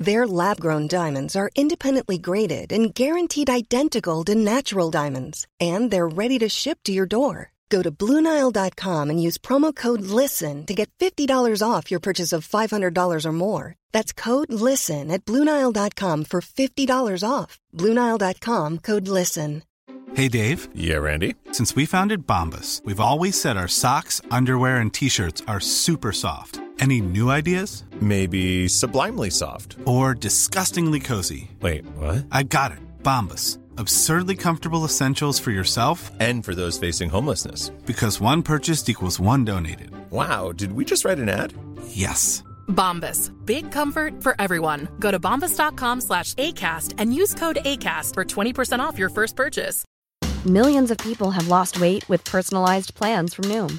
Their lab grown diamonds are independently graded and guaranteed identical to natural diamonds, and they're ready to ship to your door. Go to Bluenile.com and use promo code LISTEN to get $50 off your purchase of $500 or more. That's code LISTEN at Bluenile.com for $50 off. Bluenile.com code LISTEN. Hey, Dave. Yeah, Randy. Since we founded Bombus, we've always said our socks, underwear, and t shirts are super soft. Any new ideas? Maybe sublimely soft. Or disgustingly cozy. Wait, what? I got it. Bombas. Absurdly comfortable essentials for yourself And for those facing homelessness. because one purchased equals one donated. Wow, did we just write an ad? Yes. Bombas. Big comfort for everyone. Go to bombas.com slash ACAST and use code ACAST for 20% off your first purchase. Millions of people have lost weight with personalized plans from Noom,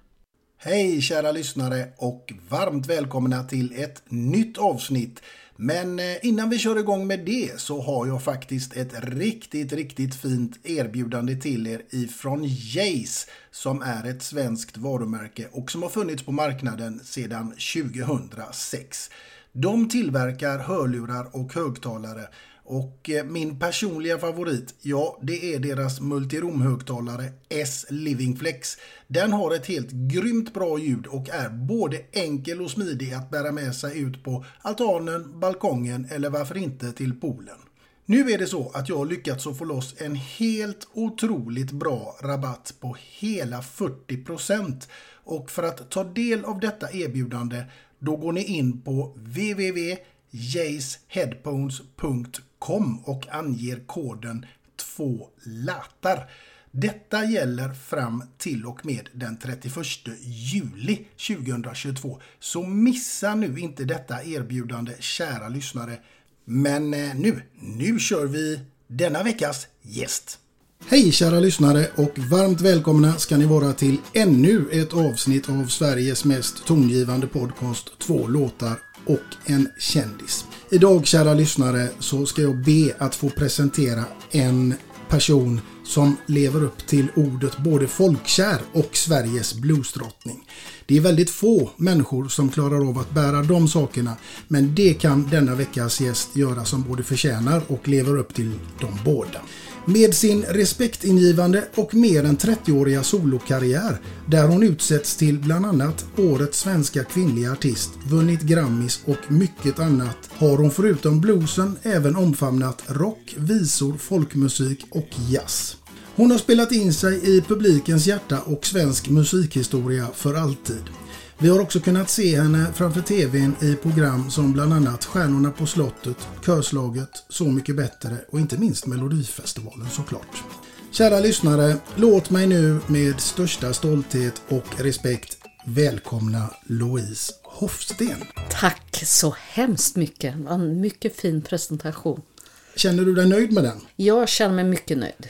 Hej kära lyssnare och varmt välkomna till ett nytt avsnitt. Men eh, innan vi kör igång med det så har jag faktiskt ett riktigt, riktigt fint erbjudande till er ifrån Jace som är ett svenskt varumärke och som har funnits på marknaden sedan 2006. De tillverkar hörlurar och högtalare och eh, min personliga favorit, ja det är deras multiromhögtalare S Living Flex. Den har ett helt grymt bra ljud och är både enkel och smidig att bära med sig ut på altanen, balkongen eller varför inte till poolen. Nu är det så att jag har lyckats att få loss en helt otroligt bra rabatt på hela 40% och för att ta del av detta erbjudande då går ni in på jaceheadphones.com och anger koden 2 latar. Detta gäller fram till och med den 31 juli 2022. Så missa nu inte detta erbjudande kära lyssnare. Men eh, nu, nu kör vi denna veckas gäst. Hej kära lyssnare och varmt välkomna ska ni vara till ännu ett avsnitt av Sveriges mest tongivande podcast Två låtar och en kändis. Idag kära lyssnare så ska jag be att få presentera en person som lever upp till ordet både folkkär och Sveriges bluesdrottning. Det är väldigt få människor som klarar av att bära de sakerna men det kan denna veckas gäst göra som både förtjänar och lever upp till de båda. Med sin respektingivande och mer än 30-åriga solokarriär där hon utsätts till bland annat Årets svenska kvinnliga artist, vunnit Grammis och mycket annat har hon förutom bluesen även omfamnat rock, visor, folkmusik och jazz. Hon har spelat in sig i publikens hjärta och svensk musikhistoria för alltid. Vi har också kunnat se henne framför TVn i program som bland annat Stjärnorna på slottet, Körslaget, Så mycket bättre och inte minst Melodifestivalen såklart. Kära lyssnare, låt mig nu med största stolthet och respekt välkomna Louise Hofsten. Tack så hemskt mycket. En mycket fin presentation. Känner du dig nöjd med den? Jag känner mig mycket nöjd.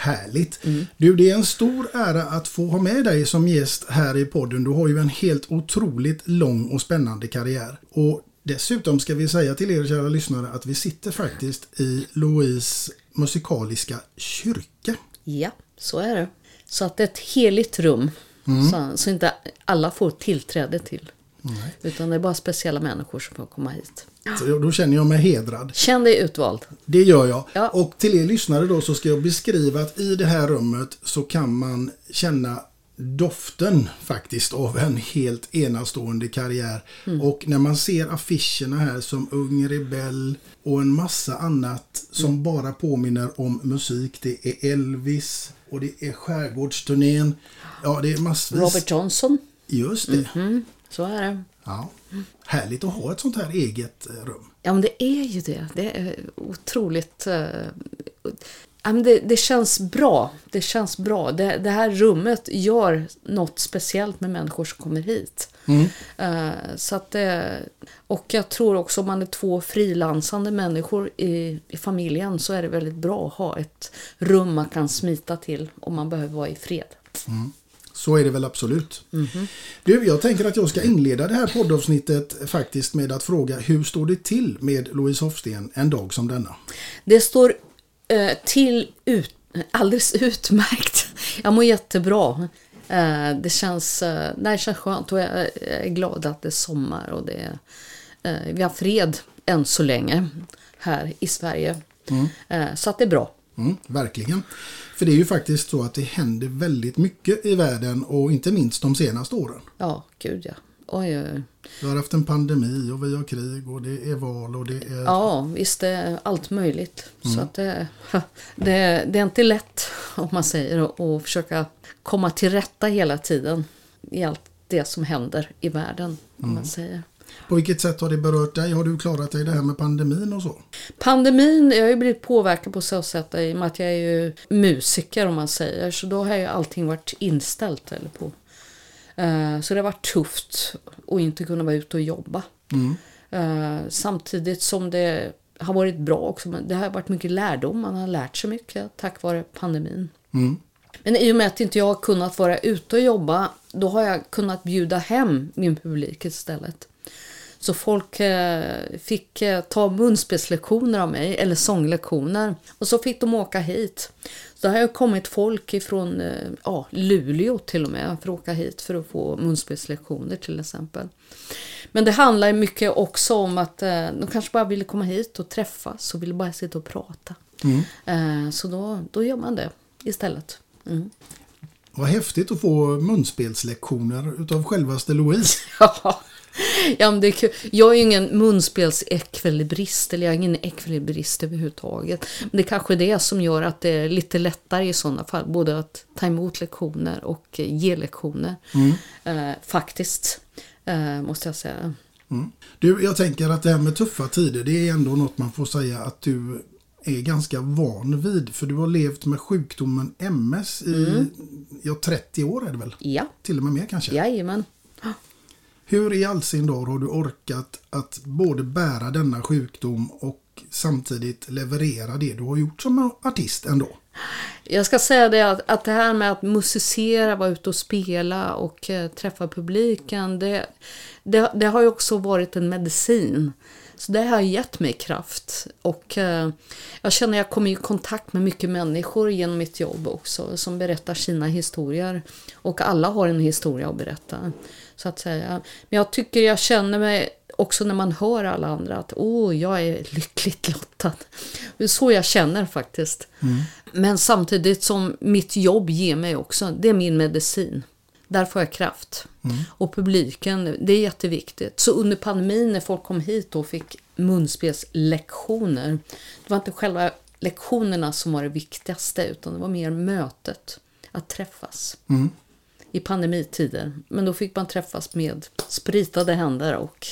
Härligt! Du, det är en stor ära att få ha med dig som gäst här i podden. Du har ju en helt otroligt lång och spännande karriär. Och dessutom ska vi säga till er kära lyssnare att vi sitter faktiskt i Louise musikaliska kyrka. Ja, så är det. Så att det är ett heligt rum. Mm. Så, så inte alla får tillträde till. Utan det är bara speciella människor som får komma hit. Så då känner jag mig hedrad. Känn dig utvald. Det gör jag. Ja. Och till er lyssnare då så ska jag beskriva att i det här rummet så kan man känna doften faktiskt av en helt enastående karriär. Mm. Och när man ser affischerna här som Ung Rebell och en massa annat som Mm. bara påminner om musik. Det är Elvis och det är Skärgårdsturnén. Ja, det är massvis. Robert Johnson. Just det. Mm, så är det. Ja. Härligt att ha ett sånt här eget eh, rum. Ja, men det är ju det. Det är otroligt... eh, ja, men det, det känns bra. Det känns bra. Det, det här rummet gör något speciellt med människor som kommer hit. Eh, så att det, och jag tror också om man är två frilansande människor i, i familjen så är det väldigt bra att ha ett rum man kan smita till om man behöver vara i fred. Så är det väl absolut. Mhm. Du, jag tänker att jag ska inleda det här poddavsnittet faktiskt med att fråga hur står det till med Louise Hofsten en dag som denna? Det står eh, till ut, alldeles utmärkt. Jag mår jättebra. Eh, det, känns, eh, det känns skönt och jag är- glad att det är sommar och det eh, vi har fred än så länge här i Sverige. Eh, så att det är bra. Mm, verkligen. För det är ju faktiskt så att det händer väldigt mycket i världen och inte minst de senaste åren. Ja, gud ja. Oj, oj, oj. Vi har haft en pandemi och vi har krig och det är val och det är... Ja, visst det är allt möjligt. Så att det, det, det är inte lätt om man säger att- försöka komma till rätta hela tiden i allt det som händer i världen. Om man säger. På vilket sätt har det berört dig? Har du klarat dig det här med pandemin och så? Pandemin, jag har ju blivit påverkad på så sätt i och med att jag är ju musiker om man säger. Så då har ju allting varit inställt. Eller på. Eh, Så det har varit tufft att inte kunna vara ute och jobba. Eh, Samtidigt som det har varit bra också. Men det har varit mycket lärdom. Man har lärt sig mycket tack vare pandemin. Men i och med att inte jag har kunnat vara ute och jobba, då har jag kunnat bjuda hem min publik istället. Så folk eh, fick eh, ta munspelslektioner av mig, eller sånglektioner. Och så fick de åka hit. Så det har kommit folk ifrån eh, ja, Luleå till och med för att åka hit för att få munspelslektioner till exempel. Men det handlar mycket också om att de kanske bara ville komma hit och träffas och ville bara sitta och prata. Eh, så då, då gör man det istället. Mm. Vad häftigt att få munspelslektioner utav självaste Louise. Ja, ja men det är kul. Jag är ju ingen munspelsekvilibrist, eller jag är ingen ekvilibrist överhuvudtaget. Men det är kanske det som gör att det är lite lättare i sådana fall, både att ta emot lektioner och ge lektioner. Eh, faktiskt, eh, måste jag säga. Du, jag tänker att det här med tuffa tider, det är ändå något man får säga att du är ganska van vid. För du har levt med sjukdomen MS i ja, 30 år är det väl? Ja, Till och med mer kanske. jajamän. Hur i all sin dag har du orkat att både bära denna sjukdom och samtidigt leverera det du har gjort som artist ändå? Jag ska säga det att, att det här med att musicera, vara ute och spela och eh, träffa publiken, det, det, det har ju också varit en medicin. Så det har gett mig kraft. Och eh, jag känner att jag kommer i kontakt med mycket människor genom mitt jobb också, som berättar sina historier. Och alla har en historia att berätta, så att säga. Men jag tycker jag känner mig också när man hör alla andra att åh, jag är lyckligt lottad. Det är så jag känner faktiskt. Men samtidigt som mitt jobb ger mig också, det är min medicin. Där får jag kraft. Och publiken, det är jätteviktigt. Så under pandemin när folk kom hit och fick munspelslektioner, det var inte själva lektionerna som var det viktigaste, utan det var mer mötet, att träffas. I pandemitider. Men då fick man träffas med spritade händer och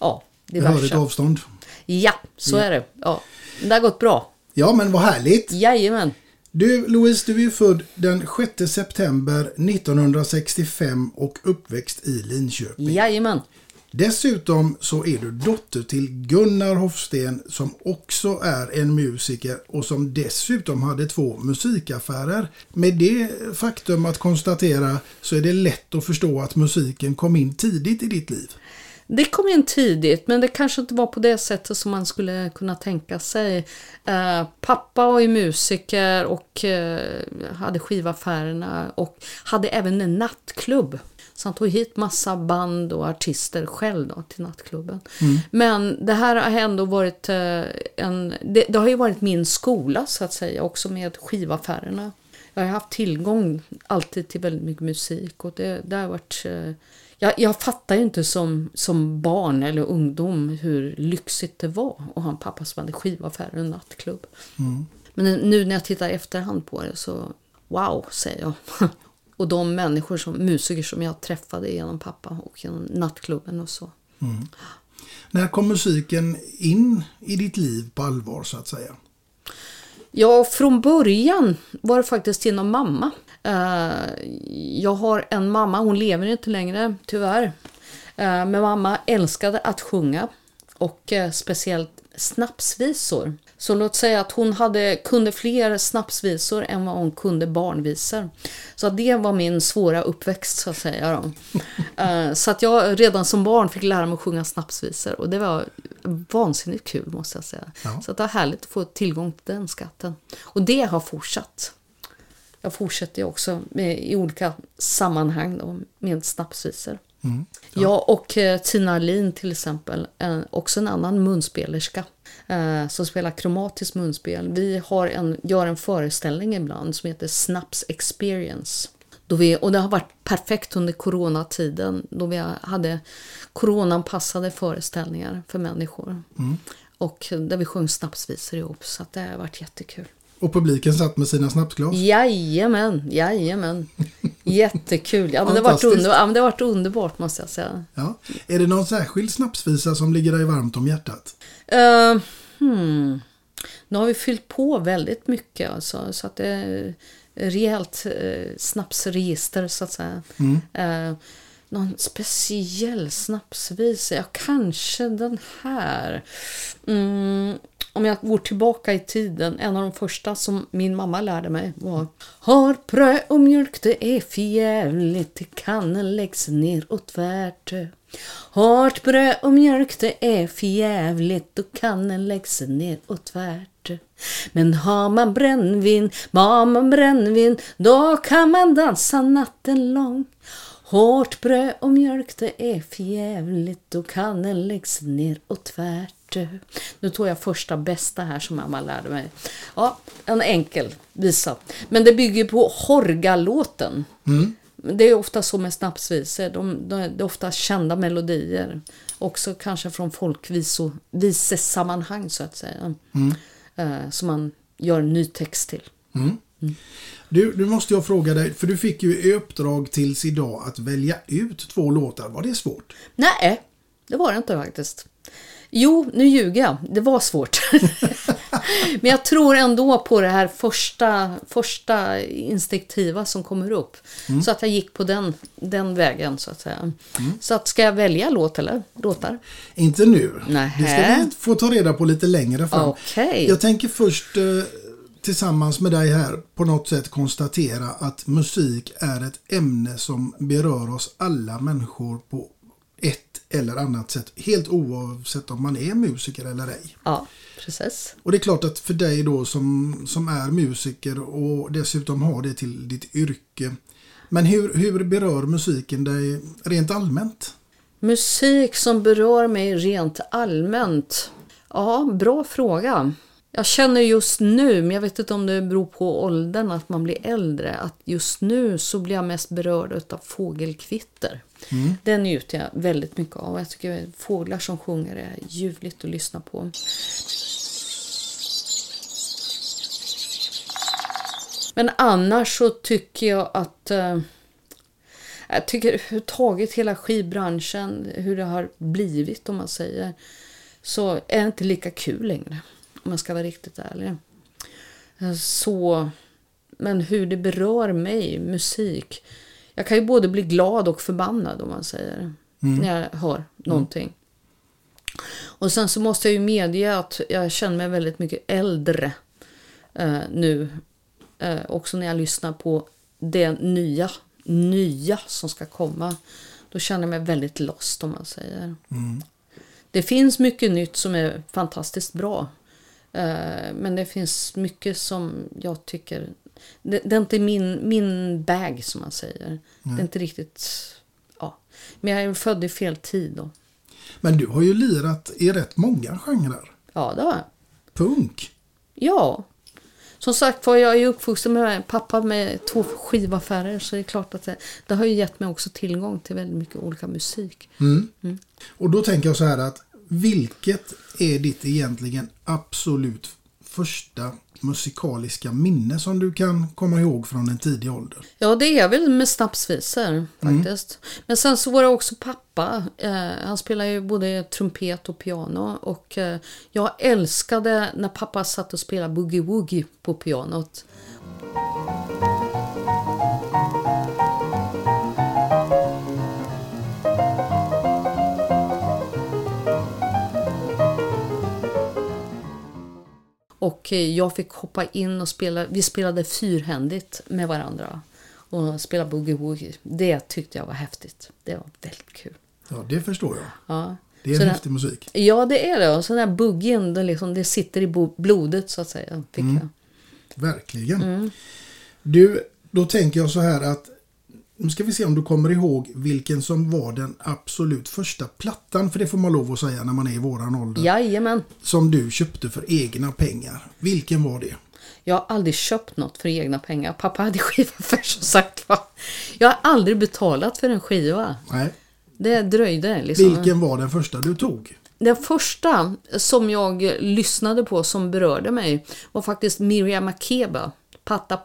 ja, Behörigt diverse. avstånd. Ja, så är det. Ja. Det har gått bra. Ja, men vad härligt. Jajamän. Du, Louise, du är född den 6 september 1965 och uppväxt i Linköping. Jajamän. Dessutom så är du dotter till Gunnar Hofsten som också är en musiker och som dessutom hade två musikaffärer. Med det faktum att konstatera så är det lätt att förstå att musiken kom in tidigt i ditt liv. Det kom in tidigt, men det kanske inte var på det sättet som man skulle kunna tänka sig. Eh, pappa var ju musiker och eh, hade skivaffärerna och hade även en nattklubb. Så han tog hit massa band och artister själv då, till nattklubben. Men det här har ändå varit eh, en... Det, det har ju varit min skola så att säga, också med skivaffärerna. Jag har haft tillgång alltid till väldigt mycket musik och det, det har varit... Jag, jag fattar ju inte som, som barn eller ungdom hur lyxigt det var att ha en pappa som hade skivaffär och en nattklubb. Men nu när jag tittar i efterhand på det så wow, säger jag. Och de människor som musiker som jag träffade genom pappa och genom nattklubben och så. När kom musiken in i ditt liv på allvar så att säga? Ja, från början var det faktiskt genom mamma. Eh, jag har en mamma, hon lever inte längre tyvärr. Eh, men mamma älskade att sjunga och eh, speciellt snapsvisor. Så låt säga att hon hade, kunde fler snapsvisor än vad hon kunde barnvisor. Så det var min svåra uppväxt så att säga. Då. Så att jag redan som barn fick lära mig att sjunga snapsvisor och det var vansinnigt kul måste jag säga. Ja. Så att det var härligt att få tillgång till den skatten. Och det har fortsatt. Jag fortsätter också med, i olika sammanhang då, med snapsvisor. Jag och eh, Tina Lin till exempel, en, också en annan munspelerska eh, som spelar kromatiskt munspel. Vi har en, gör en föreställning ibland som heter Snaps Experience. Då vi, och det har varit perfekt under coronatiden då vi hade coronaanpassade föreställningar för människor. Och där vi sjöng snapsvisor ihop så det har varit jättekul. Och publiken satt med sina snapsglas. Jajamän, jajamän. Jättekul. Ja, men det, har varit under, ja, men det har varit underbart måste jag säga. Ja. Är det någon särskild snapsvisa som ligger dig varmt om hjärtat? Uh, hmm. Nu har vi fyllt på väldigt mycket alltså, så att det är rejält uh, snapsregister så att säga. Eh, någon speciell snapsvisa? Ja, kanske den här. Mm, om jag går tillbaka i tiden, en av de första som min mamma lärde mig var Har bröd och mjölk det är förjävligt, till kannen läggs ner och tvärt. Hårt bröd och mjölk det är förjävligt och kannen läggs ner och tvärt. Men har man brännvin, har man brännvin, då kan man dansa natten lång. Hårt bröd och mjölk det är förjävligt och kannen läggs ner och tvärt. Nu tog jag första bästa här som mamma lärde mig. Ja, en enkel visa. Men det bygger på Horgalåten. Det är ofta så med snapsvisor. De, de, det är ofta kända melodier. Också kanske från folkvisesammanhang så att säga. Eh, som man gör en ny text till. Du, du måste jag fråga dig, för du fick ju i uppdrag tills idag att välja ut två låtar. Var det svårt? Nej, det var det inte faktiskt. Jo, nu ljuger jag. Det var svårt. Men jag tror ändå på det här första, första instinktiva som kommer upp. Så att jag gick på den, den vägen så att säga. Så att ska jag välja låt eller låtar? Inte nu. Nähä. Det ska vi få ta reda på lite längre fram. Okej. Jag tänker först eh, tillsammans med dig här på något sätt konstatera att musik är ett ämne som berör oss alla människor på ett eller annat sätt. Helt oavsett om man är musiker eller ej. Ja, precis. Och det är klart att för dig då som, som är musiker och dessutom har det till ditt yrke. Men hur, hur berör musiken dig rent allmänt? Musik som berör mig rent allmänt. Ja, bra fråga. Jag känner just nu, men jag vet inte om det beror på åldern, att man blir äldre, att just nu så blir jag mest berörd av fågelkvitter. Den njuter jag väldigt mycket av. Jag tycker fåglar som sjunger är ljuvligt att lyssna på. Men annars så tycker jag att eh, jag tycker överhuvudtaget hela skivbranschen, hur det har blivit om man säger, så är det inte lika kul längre. Om man ska vara riktigt ärlig. Eh, Så, men hur det berör mig, musik. Jag kan ju både bli glad och förbannad om man säger. När jag hör någonting. Och sen så måste jag ju medge att jag känner mig väldigt mycket äldre eh, nu. Eh, också när jag lyssnar på det nya, nya som ska komma. Då känner jag mig väldigt lost om man säger. Det finns mycket nytt som är fantastiskt bra. Eh, Men det finns mycket som jag tycker... Det, det är inte min, min bag som man säger. Det är inte riktigt... Ja. Men jag är född i fel tid då. Men du har ju lirat i rätt många genrer. Ja, det har jag. Punk. Ja. Som sagt var, jag är uppvuxen med pappa med två skivaffärer så det är klart att det, det har ju gett mig också tillgång till väldigt mycket olika musik. Och då tänker jag så här att vilket är ditt egentligen absolut första musikaliska minne som du kan komma ihåg från en tidig ålder? Ja, det är väl med snapsvisor faktiskt. Men sen så var det också pappa. Eh, han spelar ju både trumpet och piano. Och eh, jag älskade när pappa satt och spelade boogie-woogie på pianot. Och eh, jag fick hoppa in och spela. Vi spelade fyrhändigt med varandra. Och spela boogie-woogie. Det tyckte jag var häftigt. Det var väldigt kul. Ja, det förstår jag. Ja. Det är Så en häftig musik. Ja, det är det. Och så den här boogien, det, liksom, det sitter i blodet så att säga. Fick jag. Verkligen. Mm. Du, då tänker jag så här att nu ska vi se om du kommer ihåg vilken som var den absolut första plattan, för det får man lov att säga när man är i våran ålder, Jajamän. som du köpte för egna pengar. Vilken var det? Jag har aldrig köpt något för egna pengar. Pappa hade skivaffär som sagt va. Jag har aldrig betalat för en skiva. Nej. Det dröjde liksom. Vilken var den första du tog? Den första som jag lyssnade på som berörde mig var faktiskt Miriam Makeba, Pata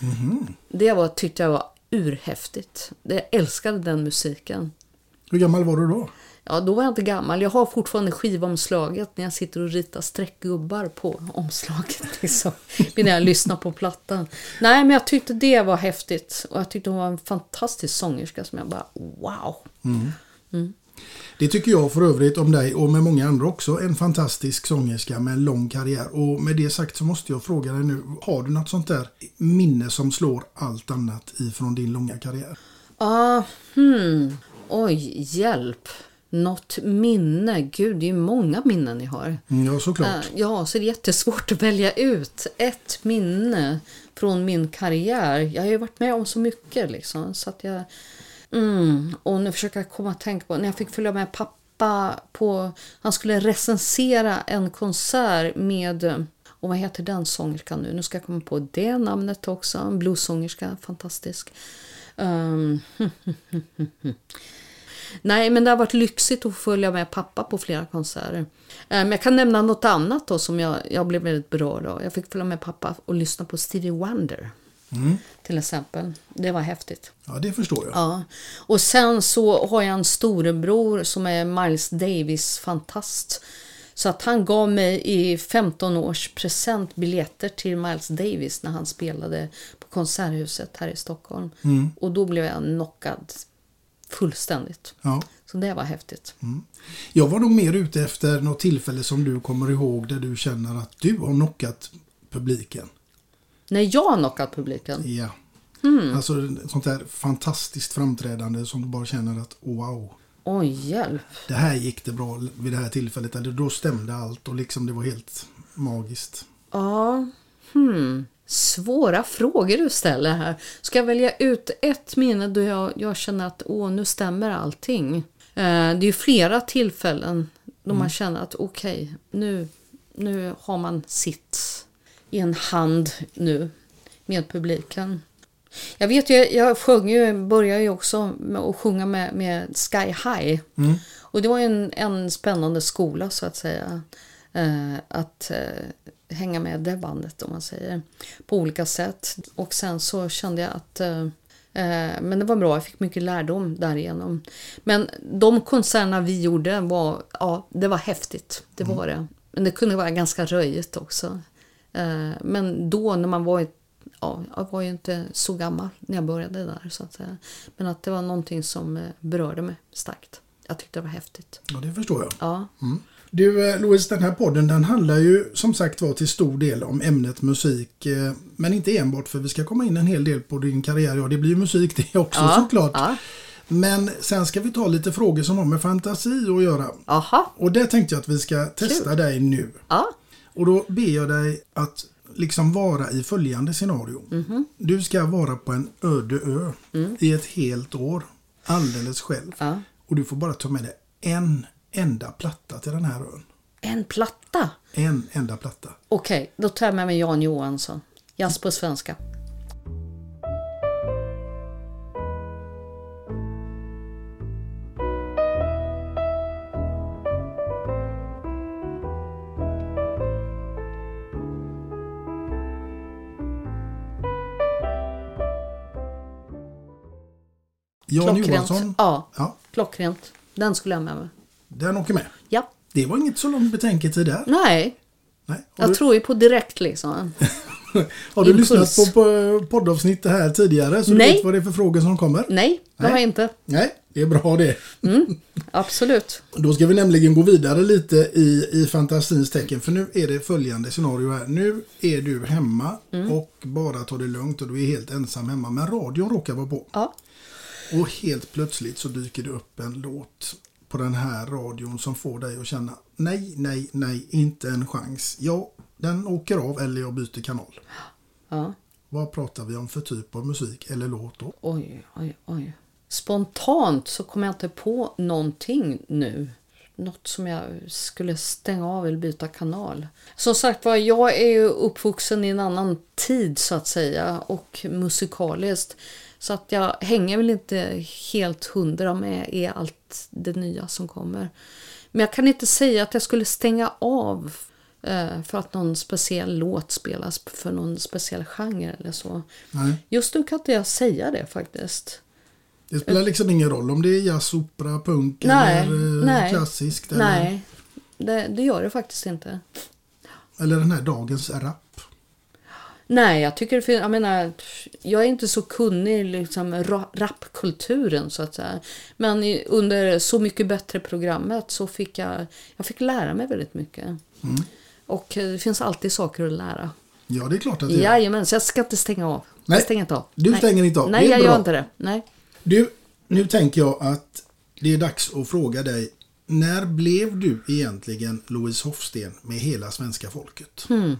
Pata. Det var, tyckte jag var urhäftigt. Jag älskade den musiken. Hur gammal var du då? Ja, då var jag inte gammal. Jag har fortfarande skivomslaget när jag sitter och ritar streckgubbar på omslaget. Liksom, när jag lyssnar på plattan. Nej, men jag tyckte det var häftigt. Och jag tyckte hon var en fantastisk sångerska som jag bara, wow. Det tycker jag för övrigt om dig och med många andra också. En fantastisk sångerska med en lång karriär. Och med det sagt så måste jag fråga dig nu. Har du något sånt där minne som slår allt annat ifrån din långa karriär? Ah, hmm. Oj, hjälp. Något minne. Gud, det är ju många minnen ni har. Mm, Ja, såklart. Eh, Ja, så det är jättesvårt att välja ut ett minne från min karriär. Jag har ju varit med om så mycket liksom. Så att jag... Mm, och nu försöker jag komma att tänka på när jag fick följa med pappa på... Han skulle recensera en konsert med... Och vad heter den sångerskan nu? Nu ska jag komma på det namnet också. En bluessångerska, fantastisk. Um, Nej, men det har varit lyxigt att få följa med pappa på flera konserter. Men jag kan nämna något annat då som jag, jag blev väldigt berörd av. Jag fick följa med pappa och lyssna på Stevie Wonder. Till exempel. Det var häftigt. Ja, det förstår jag. Ja. Och sen så har jag en storebror som är Miles Davis-fantast. Så att han gav mig i 15 års present biljetter till Miles Davis när han spelade på Konserthuset här i Stockholm. Och då blev jag knockad fullständigt. Ja. Så det var häftigt. Jag var nog mer ute efter något tillfälle som du kommer ihåg där du känner att du har knockat publiken. När jag har knockat publiken. Ja. Hmm. Alltså sånt där fantastiskt framträdande som du bara känner att wow. Oj, hjälp. Det här gick det bra vid det här tillfället. Eller då stämde allt och liksom det var helt magiskt. Ja, hmm. Svåra frågor du ställer här. Ska jag välja ut ett minne då jag, jag känner att åh, nu stämmer allting? Eh, det är ju flera tillfällen då man känner att okej, nu, nu har man sitt i en hand nu med publiken. Jag vet ju, jag sjöng ju, började ju också med att sjunga med, med Sky High. Och det var ju en, en spännande skola så att säga. Eh, att eh, hänga med det bandet om man säger. På olika sätt. Och sen så kände jag att eh, eh, men det var bra, jag fick mycket lärdom därigenom. Men de konserterna vi gjorde var, ja, det var häftigt. Det var det. Men det kunde vara ganska röjigt också. Eh, men då när man var ja, jag var ju inte så gammal när jag började där så att säga. Men att det var någonting som eh, berörde mig starkt. Jag tyckte det var häftigt. Ja, det förstår jag. Ja, Du eh, Louise, den här podden den handlar ju som sagt var till stor del om ämnet musik. Men inte enbart för vi ska komma in en hel del på din karriär. Ja, det blir ju musik det också Ja, såklart. ja. Men sen ska vi ta lite frågor som har med fantasi att göra. Aha. Och det tänkte jag att vi ska testa dig nu. Ja. Och då ber jag dig att liksom vara i följande scenario. Mhm. Du ska vara på en öde ö i ett helt år. Alldeles själv. Mm. Ja. Och du får bara ta med dig en enda platta till den här ön. En platta. En enda platta. Okej, då tar jag med mig Jan Johansson. Jazz på svenska. Jan Klockrent. Johansson. Ja, Ja, klockrent. Den skulle jag ha med mig. den åker med. Ja. Det var inget så långt betänketid där. Nej, Nej. Har, jag du, tror ju på direkt liksom. har du impuls. lyssnat på, på poddavsnitt här tidigare så Nej. du vet vad det är för frågor som kommer? Nej, det Nej. har jag inte. Nej, det är bra det. Absolut. Då ska vi nämligen gå vidare lite i, i fantasins tecken. För nu är det följande scenario här. Nu är du hemma Mm. och bara tar det lugnt och du är helt ensam hemma. Men radion råkar vara på. Ja. Och helt plötsligt så dyker det upp en låt på den här radion som får dig att känna nej, nej, nej, inte en chans. Ja, den åker av eller jag byter kanal. ja. Vad pratar vi om för typ av musik eller låt då? Oj, oj, oj. Spontant så kommer jag inte på någonting nu. Något som jag skulle stänga av eller byta kanal. Som sagt var, jag är ju uppvuxen i en annan tid så att säga och musikaliskt. Så att jag hänger väl inte helt hundra med i allt det nya som kommer. Men jag kan inte säga att jag skulle stänga av eh, för att någon speciell låt spelas för någon speciell genre eller så. Nej. Just nu kan inte jag säga det faktiskt. Det spelar liksom ingen roll om det är jazz, opera, punk Nej, eller eh, nej. klassiskt. Eller, Nej, det, det gör det faktiskt inte. eller den här dagens rap. Nej, jag tycker finns, jag menar, jag är inte så kunnig i liksom ra- rapkulturen så att säga. Men under Så mycket bättre programmet så fick jag, jag fick lära mig väldigt mycket. Och eh, det finns alltid saker att lära. Ja, det är klart att det är. Jajamän, så jag ska inte stänga av. Nej, jag stänger inte av. du Nej. stänger inte av. Nej, jag bra. gör inte det. Nej. Du, nu tänker jag att det är dags att fråga dig. När blev du egentligen Louise Hofsten med hela svenska folket? Hmm.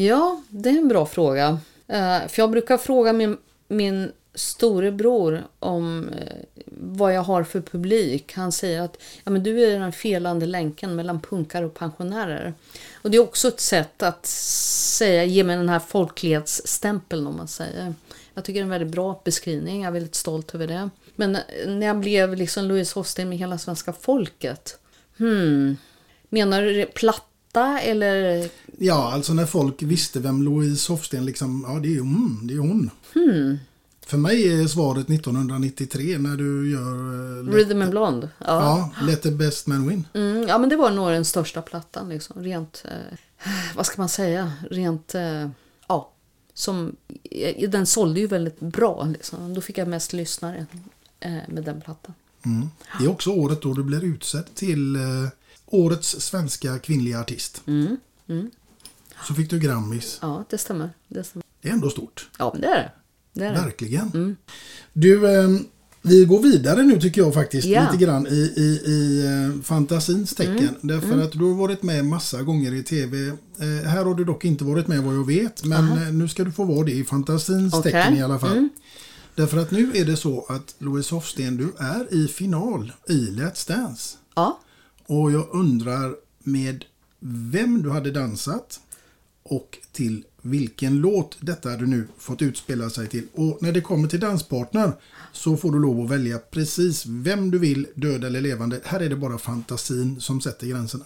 Ja, det är en bra fråga. Eh, för jag brukar fråga min, min storebror om eh, vad jag har för publik. Han säger att ja, men du är den felande länken mellan punkare och pensionärer. Och det är också ett sätt att säga, ge mig den här folklighetsstämpeln om man säger. Jag tycker det är en väldigt bra beskrivning, jag är väldigt stolt över det. Men eh, när jag blev liksom Louise Hosting med hela svenska folket. Hmm. Menar du platt platta eller Ja, alltså när folk visste vem Louise Hofsten liksom, ja det är hon, det är hon. Hmm. För mig är svaret 1993 när du gör... eh, Let, Rhythm and Blonde? Ja. ja, Let the best man win. Mm, ja, men det var nog den största plattan. Liksom. Rent, eh, vad ska man säga, rent, eh, ja, som, eh, den sålde ju väldigt bra. Liksom. Då fick jag mest lyssnare eh, med den plattan. Mm. Det är också året då du blir utsedd till eh, årets svenska kvinnliga artist. Mm. Mm. Så fick du Grammis. Ja, det stämmer. Det stämmer. Det är ändå stort. Ja, men det är det. det, är det. Verkligen. Mm. Du, eh, vi går vidare nu tycker jag faktiskt Ja. lite grann i, i, i eh, fantasins tecken. Mm, Därför mm. att du har varit med massa gånger i tv. Eh, här har du dock inte varit med vad jag vet. Men Aha. eh, nu ska du få vara det i fantasins Okej. tecken i alla fall. Mm. Därför att nu är det så att Louise Hofsten, du är i final i Let's Dance. Ja. Och jag undrar med vem du hade dansat och till vilken låt detta hade nu fått utspela sig till. Och när det kommer till danspartner så får du lov att välja precis vem du vill, död eller levande. Här är det bara fantasin som sätter gränserna.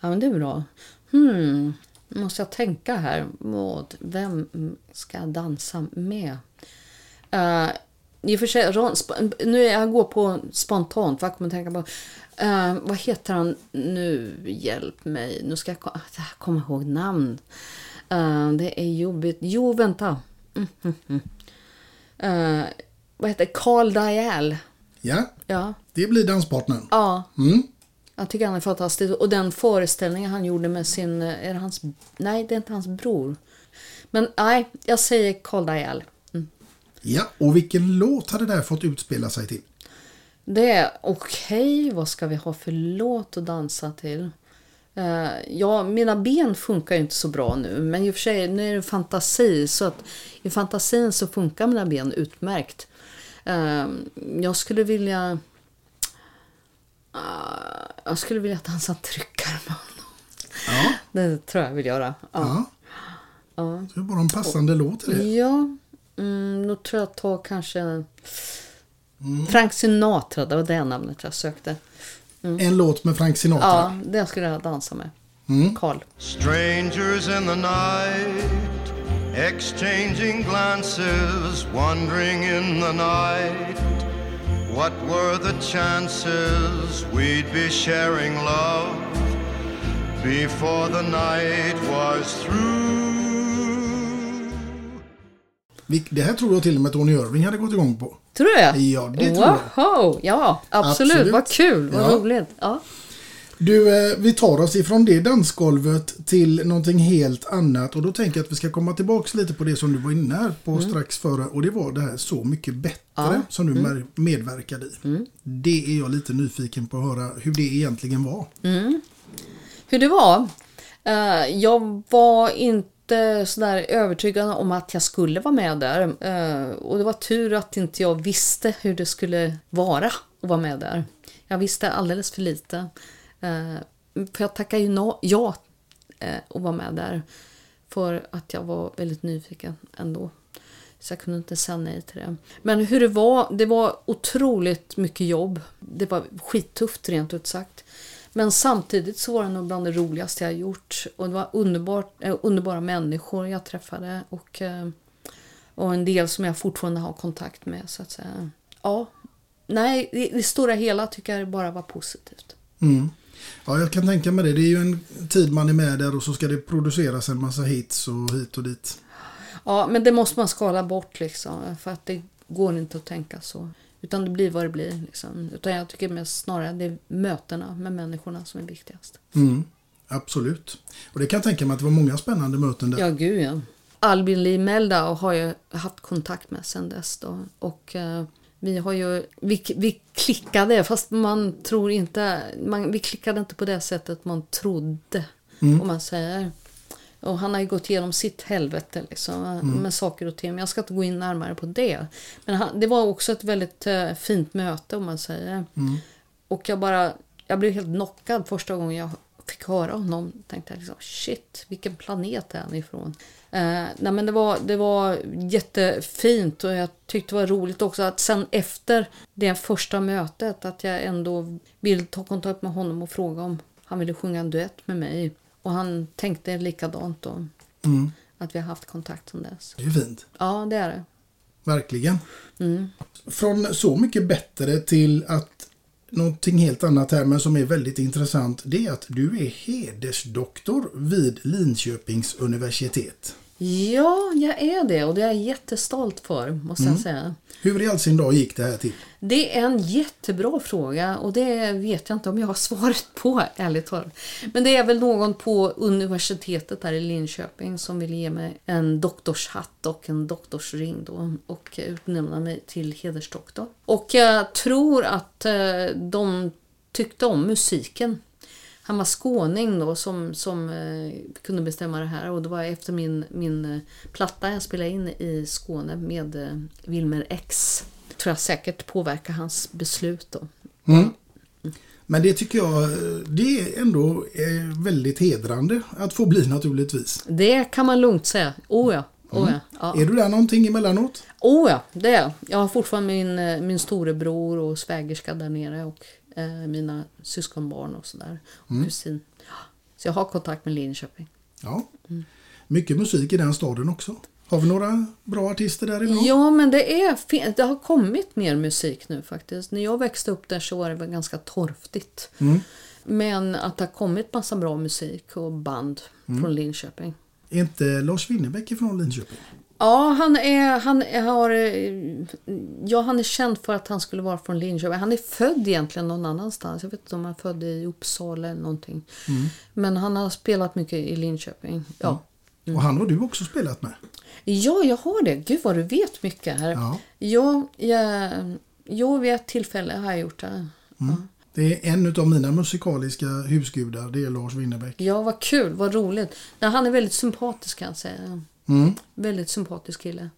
Ja, men det är bra. Hmm. Nu måste jag tänka här. Vad, vem ska jag dansa med? Uh, I och för sig, Ron- nu är jag går på spontant. Vad jag kommer tänka på? Eh, vad heter han nu? Hjälp mig. Nu ska jag ah, komma ihåg namn. Eh, det är jobbigt. Jo, vänta. Eh, vad heter? Carl Dial. Ja, Ja. det blir danspartnern. ja. Mm. Jag tycker han är fantastisk. Och den föreställningen han gjorde med sin... eh, Är det hans... Nej, det är inte hans bror. Men nej, jag säger Carl Dial. Ja, och vilken låt hade det här fått utspela sig till? Det är okej, vad ska vi ha för låt att dansa till? Eh, ja, mina ben funkar ju inte så bra nu, men i och för sig, nu är det fantasi, så att i fantasin så funkar mina ben utmärkt. Eh, jag skulle vilja... Ah, jag skulle vilja dansa tryckare med honom. Ja, Det tror jag vill göra. Ja. ja. Det är bara en passande låt till det. Ja, mm, då tror jag att ta kanske Frank Sinatra, det var det namnet jag sökte. En låt med Frank Sinatra. Ja, det skulle jag dansa med. Carl. Strangers in the night, exchanging glances, wandering in the night. What were the chances we'd be sharing love before the night was through? Det här tror jag till och med Tony Irving hade gått igång på. Tror du det? Ja, det tror jag. Wow, ja, absolut. Absolut. Vad kul, vad Ja. roligt. Ja. Du, eh, vi tar oss ifrån det dansgolvet till någonting helt annat och då tänker jag att vi ska komma tillbaks lite på det som du var inne här på strax före och det var det här Så mycket bättre Ja. som du med- medverkade i. Det är jag lite nyfiken på att höra hur det egentligen var. Hur det var? Eh, jag var inte sådär övertygad om att jag skulle vara med där. Eh, och det var tur att inte jag visste hur det skulle vara att vara med där. Jag visste alldeles för lite. Eh, för jag tackade ju ja eh, att vara med där. För att jag var väldigt nyfiken ändå. Så jag kunde inte säga nej till det. Men hur det var, det var otroligt mycket jobb. Det var skittufft rent ut sagt. Men samtidigt så var det nog bland det roligaste jag gjort. Och det var underbart, eh, underbara människor jag träffade. Och, eh, och en del som jag fortfarande har kontakt med. Så att säga. Ja, nej, i det stora hela tycker jag det bara var positivt. Mm. Ja, jag kan tänka mig det. Det är ju en tid man är med där och så ska det produceras en massa hits och hit och dit. Ja, men det måste man skala bort liksom. För att det går inte att tänka så. Utan det blir vad det blir. Liksom. Utan jag tycker mest snarare det är mötena med människorna som är viktigast. Mm. Absolut. Och det kan jag tänka mig att det var många spännande möten där. Ja, gud ja. Albin Lee Meldau har jag haft kontakt med sedan dess. Då. Och eh, vi har ju, vi, vi klickade, fast man tror inte, man, vi klickade inte på det sättet man trodde. Om man säger. Och han har ju gått igenom sitt helvete liksom, med saker och ting. Men jag ska inte gå in närmare på det. Men han, det var också ett väldigt eh, fint möte om man säger. Och jag bara, jag blev helt knockad första gången jag fick höra honom. Tänkte jag liksom, shit, vilken planet är han ifrån? Eh, nej men det var, det var jättefint och jag tyckte det var roligt också att sen efter det första mötet att jag ändå ville ta kontakt med honom och fråga om han ville sjunga en duett med mig. Och han tänkte likadant då. Mm. Att vi har haft kontakt sedan dess. Det är ju fint. Ja, det är det. Verkligen. Från så mycket bättre till att någonting helt annat här men som är väldigt intressant det är att du är hedersdoktor vid Linköpings universitet. Ja, jag är det och det är jag jättestolt för måste jag säga. Hur i all sin dag gick det här till? Det är en jättebra fråga och det vet jag inte om jag har svaret på ärligt talat. Men det är väl någon på universitetet där i Linköping som vill ge mig en doktorshatt och en doktorsring då och utnämna mig till hedersdoktor. Och jag tror att eh, de tyckte om musiken. Han var skåning då som, som eh, kunde bestämma det här och det var efter min, min eh, platta jag spelade in i Skåne med eh, Wilmer X. Tror jag säkert påverkar hans beslut då. Men det tycker jag eh, det är ändå eh, väldigt hedrande att få bli naturligtvis. Det kan man lugnt säga. Oh ja. Oh ja. ja. Är du där någonting emellanåt? Oh ja, det är jag. Jag har fortfarande min, min storebror och svägerska där nere och mina syskonbarn och sådär. Och kusin. Ja. Så jag har kontakt med Linköping. Ja. Mycket musik i den staden också. Har vi några bra artister där idag? Ja, men det, är, det har kommit mer musik nu faktiskt. När jag växte upp där så var det ganska torftigt. Men att det har kommit massa bra musik och band från Linköping. Är inte Lars Winnerbäck från Linköping? Ja, han är, han har, eh, ja, han är känd för att han skulle vara från Linköping. Han är född egentligen någon annanstans. Jag vet inte om han är född i Uppsala eller någonting. Mm. Men han har spelat mycket i Linköping. Ja. Och han har du också spelat med. Ja, jag har det. Gud vad du vet mycket här. Ja. Ja, jag, jag vid ett tillfälle har jag gjort det. Det är en av mina musikaliska husgudar, det är Lars Winnerbäck. Ja, vad kul, vad roligt. Han är väldigt sympatisk kan jag säga. Mm. Väldigt sympatisk kille.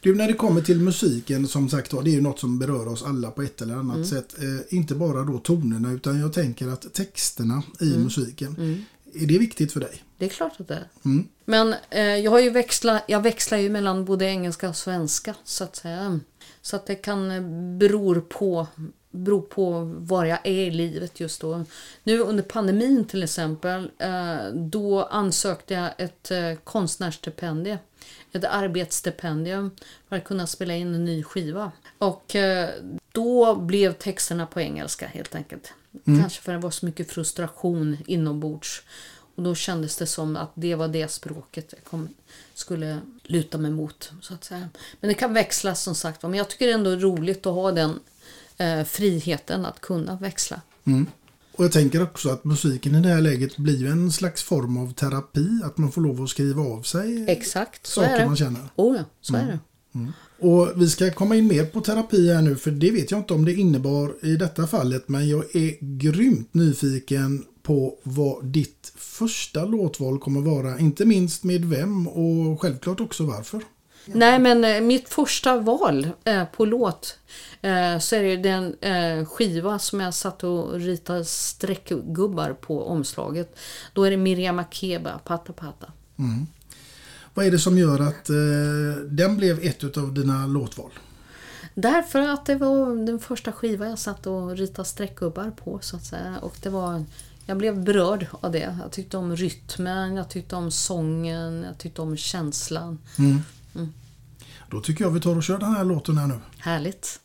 Du, när det kommer till musiken, som sagt det är ju något som berör oss alla på ett eller annat sätt. Eh, inte bara då tonerna, utan jag tänker att texterna i musiken, är det viktigt för dig? Det är klart att det är. Mm. Men eh, jag har ju växlat, jag växlar ju mellan både engelska och svenska så att säga. Så att det kan eh, beror på, beror på var jag är i livet just då. Nu under pandemin till exempel, eh, då ansökte jag ett eh, konstnärsstipendium. Ett arbetsstipendium för att kunna spela in en ny skiva. Och eh, då blev texterna på engelska helt enkelt. Kanske för det var så mycket frustration inombords. Och då kändes det som att det var det språket jag kom, skulle luta mig mot. Så att säga. Men det kan växla som sagt. Men jag tycker det är ändå roligt att ha den eh, friheten att kunna växla. Och jag tänker också att musiken i det här läget blir en slags form av terapi. Att man får lov att skriva av sig Exakt, så saker är det. man känner. Oh ja, så är det. Och vi ska komma in mer på terapi här nu för det vet jag inte om det innebar i detta fallet men jag är grymt nyfiken på vad ditt första låtval kommer vara. Inte minst med vem och självklart också varför. Nej, men eh, mitt första val eh, på låt eh, så är det den skiva som jag satt och ritade streckgubbar på omslaget. Då är det Miriam Makeba, Pata Pata. Vad är det som gör att den blev ett av dina låtval? Därför att det var den första skiva jag satt och ritade streckgubbar på så att säga. Och det var, jag blev berörd av det. Jag tyckte om rytmen, jag tyckte om sången, jag tyckte om känslan. Då tycker jag vi tar och kör den här låten här nu. Härligt.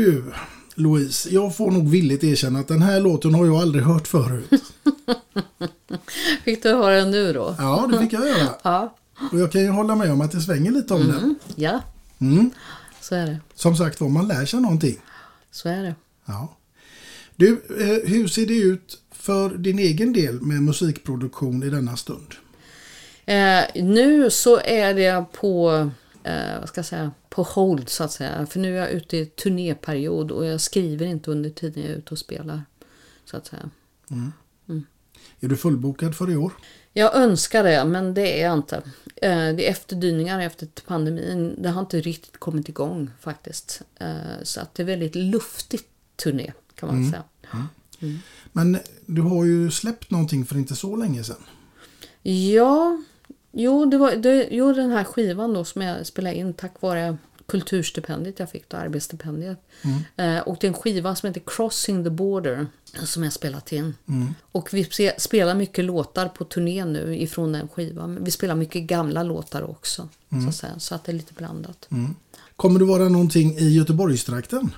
Du, Louise. Jag får nog villigt erkänna att den här låten har jag aldrig hört förut. Fick du höra den nu då? Ja, det fick jag göra. Ja. Och jag kan ju hålla med om att det svänger lite om den. Mm, ja, Mm. så är det. Som sagt var, man lär sig någonting. Så är det. Ja. Du, eh, hur ser det ut för din egen del med musikproduktion i denna stund? Eh, nu så är det på, eh, ska jag säga, på hold så att säga. För nu är jag ute i turnéperiod och jag skriver inte under tiden jag är ute och spelar. Så att säga. Är du fullbokad för i år? Jag önskar det, men det är jag inte. Eh, det är efterdyningar efter pandemin. Det har inte riktigt kommit igång faktiskt. Eh, så att det är väldigt luftigt turné kan man säga. Men du har ju släppt någonting för inte så länge sedan. Ja, jo, det var, det, jo, den här skivan då som jag spelade in tack vare kulturstipendiet jag fick, då, arbetsstipendiet. Eh, och det är en skiva som heter Crossing the Border som jag spelat in. Och vi spelar mycket låtar på turné nu ifrån den skivan. Vi spelar mycket gamla låtar också. Så, att säga, så att det är lite blandat. Kommer du vara någonting i Göteborgstrakten?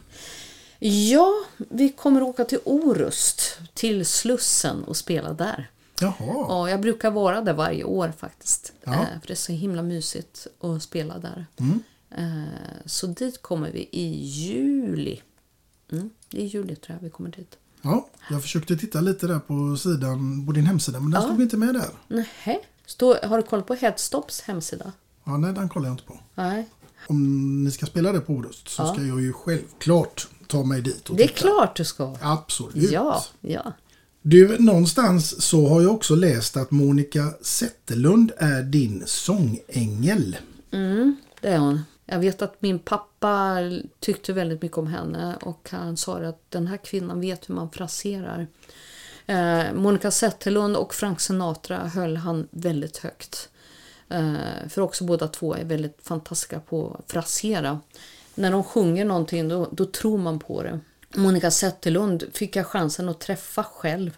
Ja, vi kommer åka till Orust, till Slussen och spela där. Jaha. Ja, jag brukar vara där varje år faktiskt. Ja. Eh, för det är så himla mysigt att spela där. Eh, så dit kommer vi i juli. Mm, I juli tror jag vi kommer dit. Ja, jag försökte titta lite där på sidan, på din hemsida, men den stod inte med där. Nähä. Stå, har du koll på Headstops hemsida? Ja, nej, den kollar jag inte på. Nej. Om ni ska spela det på Orust så Ja. ska jag ju självklart ta mig dit och Det är titta. klart du ska. Absolut. Ja, ja. Du, någonstans så har jag också läst att Monica Zetterlund är din sångängel. Mm, det är hon. Jag vet att min pappa tyckte väldigt mycket om henne och han sa att den här kvinnan vet hur man fraserar. Eh, Monica Zetterlund och Frank Sinatra höll han väldigt högt. Eh, för också båda två är väldigt fantastiska på att frasera. När de sjunger någonting då, då tror man på det. Monica Zetterlund fick jag chansen att träffa själv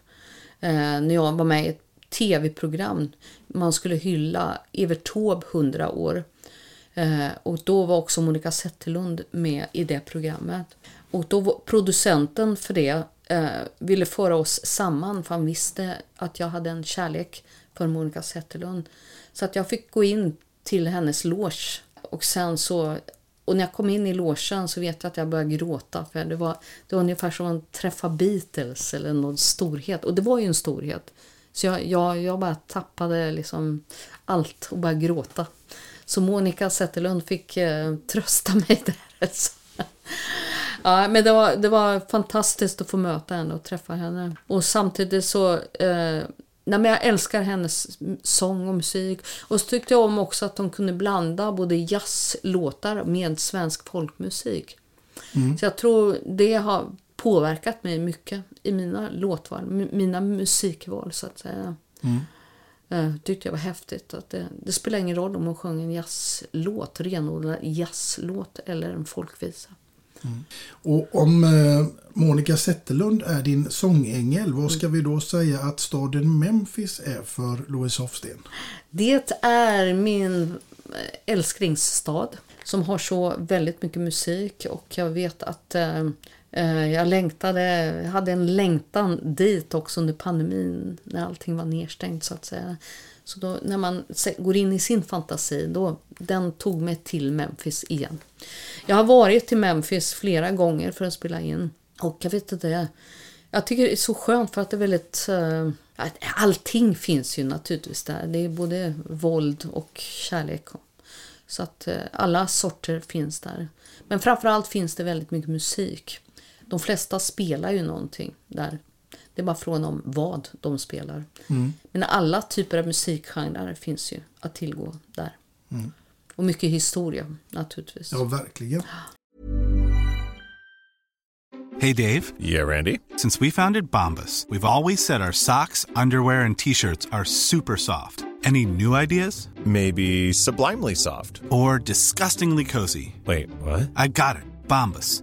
eh, när jag var med i ett tv-program. Man skulle hylla Evert Taube 100 år. Eh, och då var också Monica Zetterlund med i det programmet. Och då var producenten för det eh, ville föra oss samman för han visste att jag hade en kärlek för Monica Zetterlund. Så att jag fick gå in till hennes loge. Och sen så och när jag kom in i låsen så vet jag att jag började gråta. För det var, det var ungefär som att träffa Beatles eller någon storhet. Och det var ju en storhet. Så jag, jag, jag bara tappade liksom allt och började gråta. Så Monica Zetterlund fick eh, trösta mig där. Alltså. Ja, men det var, det var fantastiskt att få möta henne och träffa henne. Och samtidigt så... Eh, nej, men jag älskar hennes sång och musik. Och så tyckte jag om också att hon kunde blanda både jazzlåtar med svensk folkmusik. Så jag tror det har påverkat mig mycket i mina låtval, mina musikval så att säga. Eh, tyckte jag var häftigt. Att det, det spelar ingen roll om hon sjöng en jazzlåt, renodlad jazzlåt eller en folkvisa. Mm. Och om eh, Monica Zetterlund är din sångängel, vad ska vi då säga att staden Memphis är för Louise Hofsten? Det är min eh, älsklingsstad som har så väldigt mycket musik och jag vet att eh, eh, jag längtade, jag hade en längtan dit också under pandemin när allting var nedstängt så att säga. Så då, när man går in i sin fantasi, då, den tog mig till Memphis igen. Jag har varit till Memphis flera gånger för att spela in och jag vet inte, jag tycker det är så skönt för att det är väldigt... Eh, allting finns ju naturligtvis där. Det är både våld och kärlek. Så att eh, alla sorter finns där. Men framförallt finns det väldigt mycket musik. De flesta spelar ju någonting där. Det är bara frågan om vad de spelar. Men alla typer av musikgenrer finns ju att tillgå där. Och mycket historia naturligtvis. Ja, verkligen. Hey, Dave. Yeah, Randy. Since we founded Bombus, we've always said our socks, underwear, and t shirts are super soft. Any new ideas? Maybe sublimely soft. Or disgustingly cozy? Wait, what? I got it. Bombus.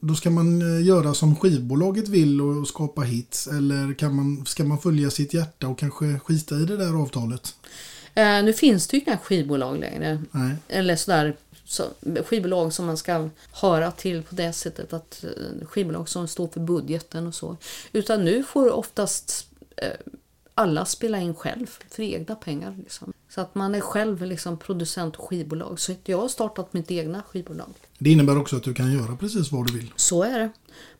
Då ska man eh, göra som skivbolaget vill och skapa hits eller kan man, ska man följa sitt hjärta och kanske skita i det där avtalet? Eh, nu finns det ju inga skivbolag längre. Nej. Eller sådär så, skivbolag som man ska höra till på det sättet att eh, skivbolag som står för budgeten och så. Utan nu får oftast eh, alla spela in själv för egna pengar. Liksom. Så att man är själv liksom producent och skivbolag. Så jag har startat mitt egna skivbolag. Det innebär också att du kan göra precis vad du vill. Så är det.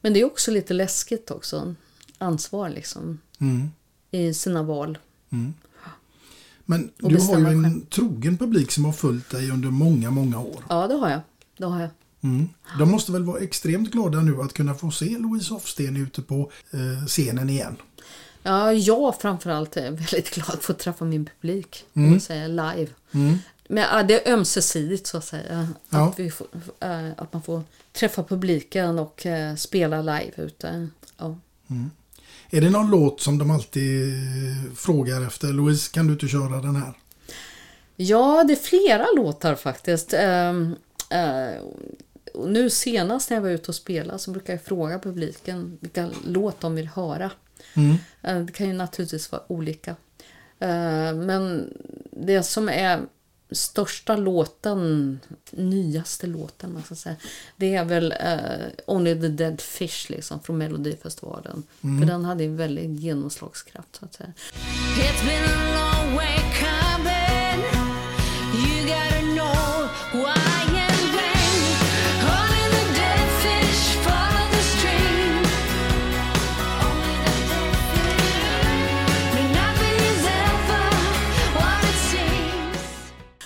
Men det är också lite läskigt också. Ansvar liksom. Mm. I sina val. Men Och du har ju en själv. trogen publik som har följt dig under många, många år. Ja, det har jag. Det har jag. Mm. De måste väl vara extremt glada nu att kunna få se Louise Hofsten ute på eh, scenen igen. Ja, jag framförallt är väldigt glad för att träffa min publik. Mm. säga, live. Mm. Men det är ömsesidigt så att säga. Ja. Att, får, äh, att man får träffa publiken och äh, spela live ute. Ja. Är det någon låt som de alltid eh, frågar efter? Louise, kan du inte köra den här? ja, det är flera låtar faktiskt. Ehm, nu senast när jag var ute och spelade så brukar jag fråga publiken vilka låt de vill höra. Mm. Eh, Det kan ju naturligtvis vara olika. Eh, Men det som är största låten, nyaste låten man ska säga, det är väl eh, Only the Dead Fish liksom, från Melodifestivalen. Mm. För den hade en väldigt genomslagskraft så att säga.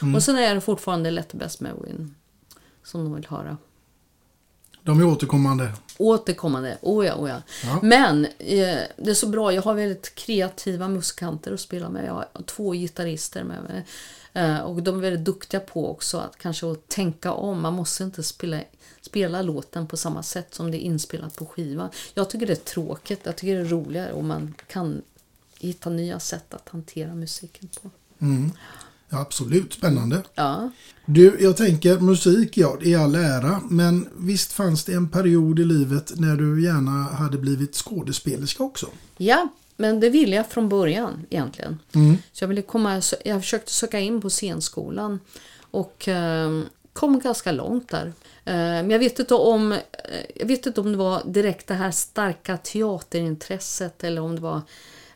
Mm. Och sen är det fortfarande Let best man win. Som de vill höra. De är återkommande. Återkommande, oh ja, oh ja. Ja. Men eh, det är så bra, jag har väldigt kreativa musikanter att spela med. Jag har två gitarrister med mig. Eh, och de är väldigt duktiga på också att kanske att tänka om. Man måste inte spela, spela låten på samma sätt som det är inspelat på skivan. Jag tycker det är tråkigt, jag tycker det är roligare om man kan hitta nya sätt att hantera musiken på. Mm. Ja, absolut, spännande. Ja. Du, jag tänker musik, ja, är all ära. Men visst fanns det en period i livet när du gärna hade blivit skådespelerska också? Ja, men det ville jag från början egentligen. Mm. Så jag, ville komma, jag försökte söka in på scenskolan och eh, kom ganska långt där. Eh, men jag vet, inte om, eh, jag vet inte om det var direkt det här starka teaterintresset eller om det var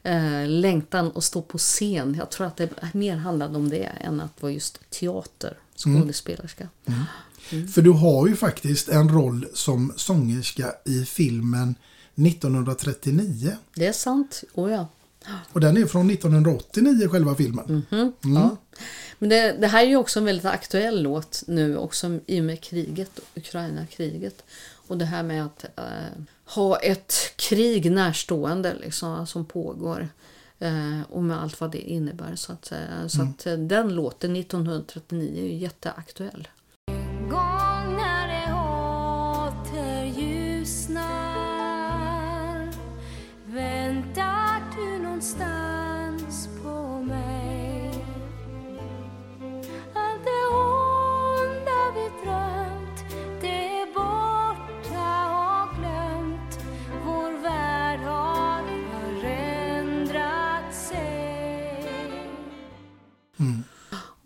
eh, längtan att stå på scen. Jag tror att det mer handlade om det än att vara just teater, Mm. skådespelerska. För du har ju faktiskt en roll som sångerska i filmen 1939. Det är sant, oh ja. Och den är från 1989 själva filmen. Mhm, Mm. ja. Men det, det här är ju också en väldigt aktuell låt nu också i och med kriget, Ukraina-kriget. Och det här med att eh, ha ett krig närstående liksom, som pågår. Eh, och med allt vad det innebär så att. Så Mm. att eh, den låten 1939 är ju jätteaktuell.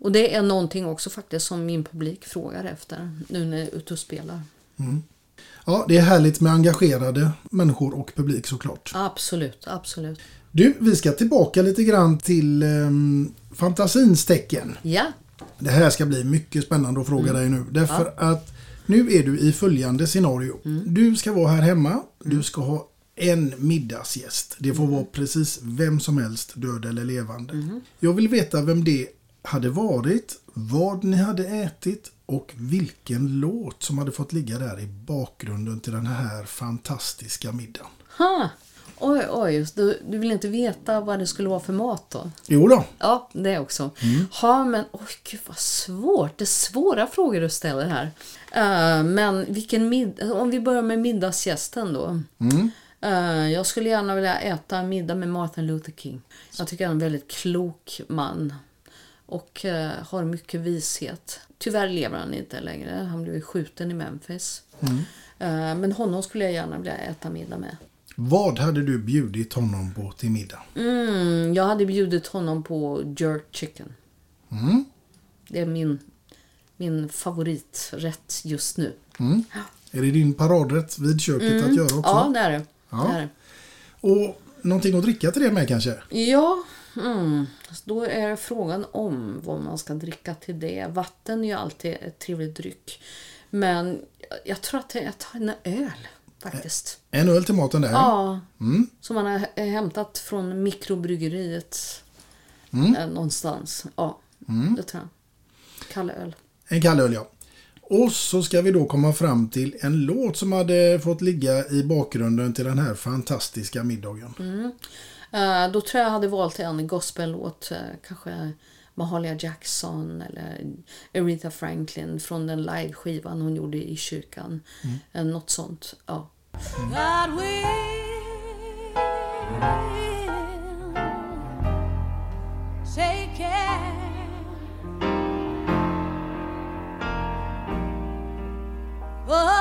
Och det är någonting också faktiskt som min publik frågar efter nu när jag är ute och spelar. Mm. Ja, det är härligt med engagerade människor och publik såklart. Absolut, absolut. Du, vi ska tillbaka lite grann till um, fantasins tecken. Ja. Det här ska bli mycket spännande att fråga Mm. dig nu. Därför Ja. att nu är du i följande scenario. Mm. Du ska vara här hemma. Du ska ha en middagsgäst. Det får vara precis vem som helst, död eller levande. Jag vill veta vem det hade varit, vad ni hade ätit och vilken låt som hade fått ligga där i bakgrunden till den här fantastiska middagen. Ha. Oj, oj. Du, du vill inte veta vad det skulle vara för mat då? Jo då. Ja, det också. Ja, men oj, gud vad svårt. Det är svåra frågor du ställer här. Eh, men vilken middag, om vi börjar med middagsgästen då. Eh, jag skulle gärna vilja äta middag med Martin Luther King. Jag tycker han är en väldigt klok man. Och eh, har mycket vishet. Tyvärr lever han inte längre. Han blev skjuten i Memphis. Eh, men honom skulle jag gärna vilja äta middag med. Vad hade du bjudit honom på till middag? Mm, jag hade bjudit honom på jerk chicken. Mm. Det är min, min favoriträtt just nu. Mm. Är det din paradrätt vid köket att göra också? Ja, det är det. Ja. det, är det. Och någonting att dricka till det med kanske? Ja, mm. Så då är frågan om vad man ska dricka till det. Vatten är ju alltid ett trevligt dryck. Men jag- tror att jag tar en öl faktiskt. En öl till maten där. Ja, Mm. som man har hämtat från mikrobryggeriet Mm. eh, någonstans. Ja, det tror jag. Kall öl. En kall öl ja. Och så ska vi då komma fram till en låt som hade fått ligga i bakgrunden till den här fantastiska middagen. Eh, då tror jag jag hade valt en gospellåt. eh, kanske Mahalia Jackson eller Aretha Franklin från den liveskivan hon gjorde i kyrkan. Eh, något sånt. Ja. God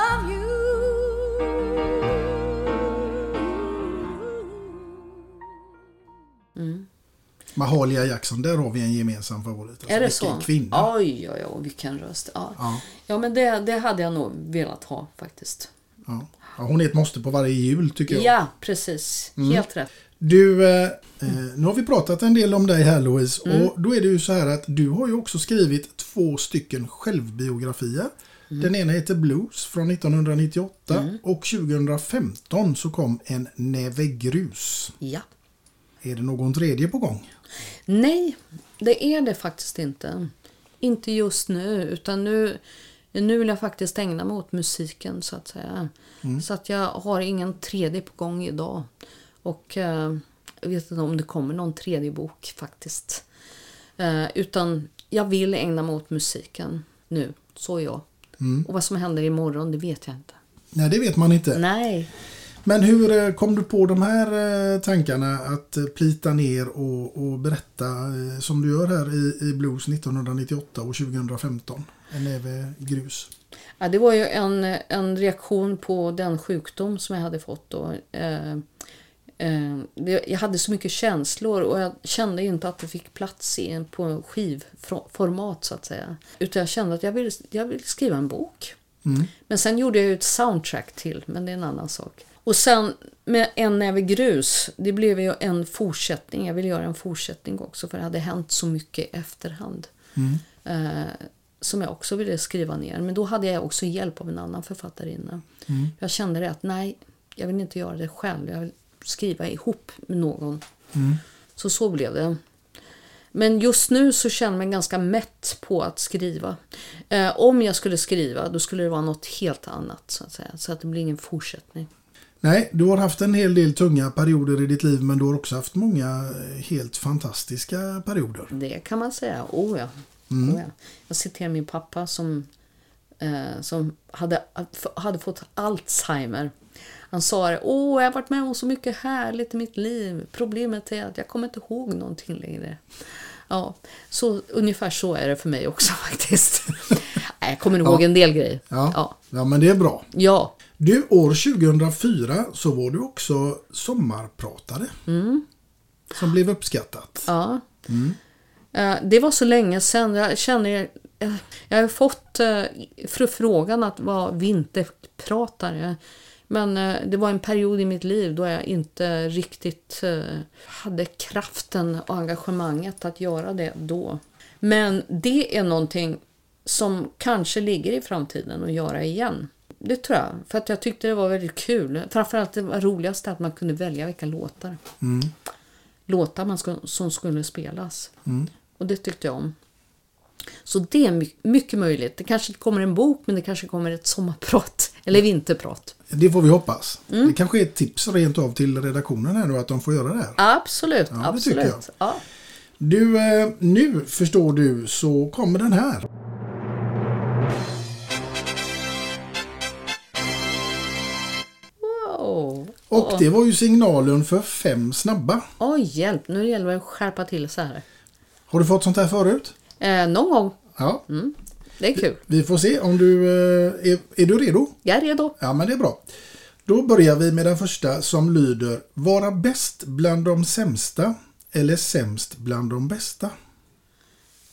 Mahalia Jackson, där har vi en gemensam favorit. Alltså, är det så? kvinna. Oj, oj, oj, vilken röst. Ja, Ja. ja men det, det hade jag nog velat ha faktiskt. Ja. Ja, hon är ett måste på varje jul tycker jag. Ja, precis. Helt rätt. Du, eh, eh, nu har vi pratat en del om dig här Louise. Mm. Och då är det ju så här att du har ju också skrivit två stycken självbiografier. Mm. Den ena heter Blues från 1998 och 2015 så kom En näve grus. Ja. Är det någon tredje på gång? Nej, det är det faktiskt inte. Inte just nu, utan nu, nu vill jag faktiskt ägna mig åt musiken så att säga. Så att jag har ingen tredje på gång idag. Och eh, jag vet inte om det kommer någon tredje bok faktiskt. Eh, utan jag vill ägna mig åt musiken nu, så är jag. Och vad som händer imorgon, det vet jag inte. Nej, det vet man inte. Nej. Men hur eh, kom du på de här eh, tankarna att eh, plita ner och, och berätta som du gör här i, i Blues 1998 och 2015? En näve grus. Ja, det var ju en, en reaktion på den sjukdom som jag hade fått då. Eh, eh, det, jag hade så mycket känslor och jag kände inte att det fick plats i en, på skivformat så att säga. Utan jag kände att jag vill, jag vill skriva en bok. Men sen gjorde jag ju ett soundtrack till, men det är en annan sak. Och sen med En näve grus, det blev ju en fortsättning. Jag ville göra en fortsättning också för det hade hänt så mycket i efterhand. Eh, som jag också ville skriva ner. Men då hade jag också hjälp av en annan författarinna. Jag kände det att nej, jag vill inte göra det själv. Jag vill skriva ihop med någon. Så så blev det. Men just nu så känner jag mig ganska mätt på att skriva. Eh, om jag skulle skriva då skulle det vara något helt annat så att säga. Så att det blir ingen fortsättning. Nej, du har haft en hel del tunga perioder i ditt liv men du har också haft många eh, helt fantastiska perioder. Det kan man säga. Oh ja. Oh ja. Jag citerar min pappa som, eh, som hade, hade fått Alzheimer. Han sa det, åh jag har varit med om så mycket härligt i mitt liv. Problemet är att jag kommer inte ihåg någonting längre. Ja, så ungefär så är det för mig också faktiskt. Jag kommer ihåg Ja. en del grejer. Ja. Ja. ja, men det är bra. ja. Du, år 2004 så var du också sommarpratare. Som blev uppskattat. Ja. Eh, Det var så länge sedan. Jag känner... Jag, jag har fått eh, förfrågan att vara vinterpratare. Men eh, det var en period i mitt liv då jag inte riktigt eh, hade kraften och engagemanget att göra det då. Men det är någonting som kanske ligger i framtiden att göra igen. Det tror jag. För att jag tyckte det var väldigt kul. Framförallt det var roligast att man kunde välja vilka låtar. Mm. Låtar man ska, som skulle spelas. Mm. Och det tyckte jag om. Så det är my- mycket möjligt. Det kanske kommer en bok men det kanske kommer ett sommarprat. Eller vinterprat. Det får vi hoppas. Mm. Det kanske är ett tips rent av till redaktionen här nu att de får göra det här. Absolut, Ja, absolut. Ja. Du, eh, nu förstår du så kommer den här. Och det var ju signalen för fem snabba. Oj, hjälp. Nu gäller det att skärpa till sig här. Har du fått sånt här förut? Eh, någon gång. Ja. Det är kul. Vi får se om du eh, är, är du redo? Jag är redo. Ja, men det är bra. Då börjar vi med den första som lyder Vara bäst bland de sämsta eller sämst bland de bästa.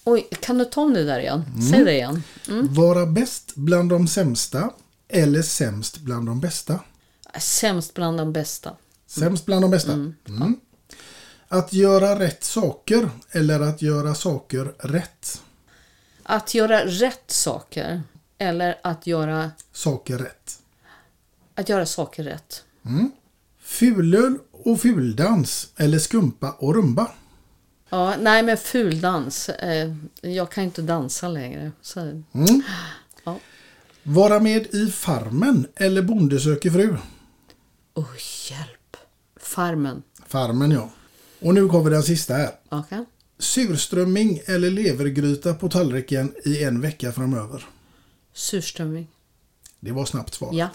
Oj, kan du ta om det där igen? Mm. Säg det igen. Vara bäst bland de sämsta eller sämst bland de bästa. Sämst bland de bästa. Sämst bland de bästa. Mm. Att göra rätt saker eller att göra saker rätt. Att göra rätt saker. Eller att göra, Saker rätt. att göra saker rätt. Fulöl och fuldans eller skumpa och rumba. Ja, nej men fuldans. Eh, jag kan inte dansa längre. Så, Mm. ja. Vara med i Farmen eller Bonde söker fru. Oj, hjälp. Farmen. Farmen ja. Och nu kommer den sista här. Okej. Surströmming eller levergryta på tallriken i en vecka framöver. Surströmming. Det var snabbt svarat. Ja,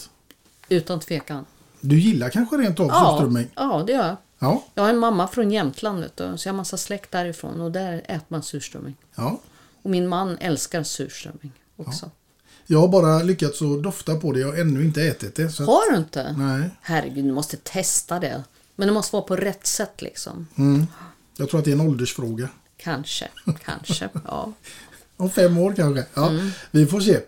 utan tvekan. Du gillar kanske rent av Ja, surströmming? ja, det gör jag. Ja. Jag har en mamma från Jämtland vet du, så jag har massa släkt därifrån och där äter man surströmming. ja. Och min man älskar surströmming också. Jag har bara lyckats att dofta på det. Jag har ännu inte ätit det. Har du inte? Nej. Herregud, du måste testa det. Men det måste vara på rätt sätt liksom. Mm. Jag tror att det är en åldersfråga. Kanske, kanske. Ja. Om fem år kanske. Ja, Mm. Vi får se.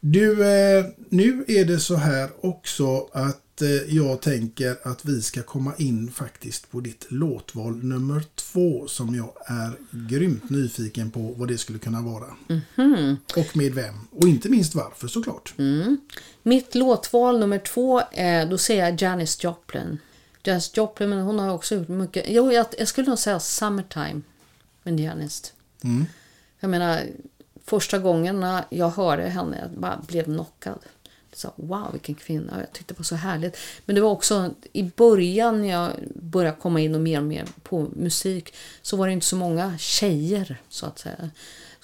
Du, eh, nu är det så här också att eh, jag tänker att vi ska komma in faktiskt på ditt låtval nummer två som jag är grymt nyfiken på vad det skulle kunna vara. Mhm. Och med vem. Och inte minst varför såklart. Mm. Mitt låtval nummer två, är, då säger jag Janis Joplin. Janis Joplin, men hon har också gjort mycket. Jo, jag, jag skulle nog säga Summertime med Janis. Mm. Jag menar, första gången jag hörde henne, jag bara blev knockad. Så, wow, vilken kvinna. Jag tyckte det var så härligt. Men det var också i början när jag började komma in och mer och mer på musik så var det inte så många tjejer så att säga.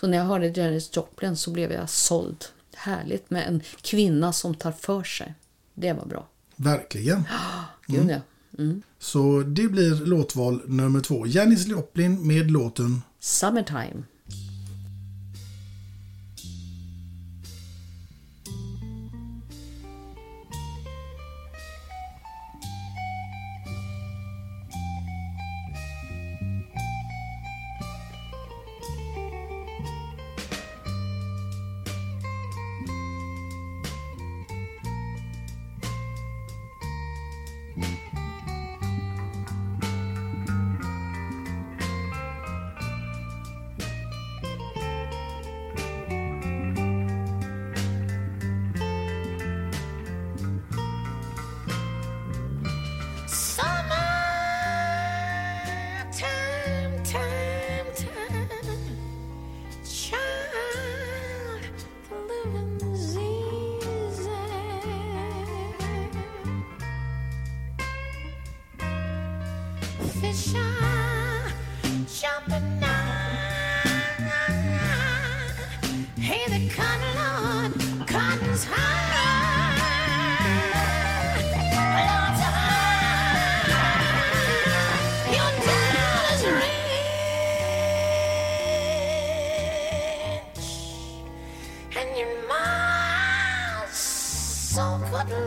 Så när jag hörde Janis Joplin så blev jag såld. Härligt med en kvinna som tar för sig. Det var bra. Verkligen. Gud ja. Mm. Så det blir låtval nummer två. Janis Joplin med låten. Summertime,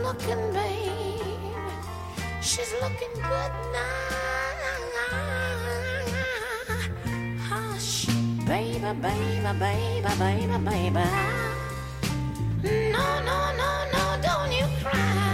looking, babe. She's looking good now. Baby, baby, baby, baby. No, no, no, no, don't you cry.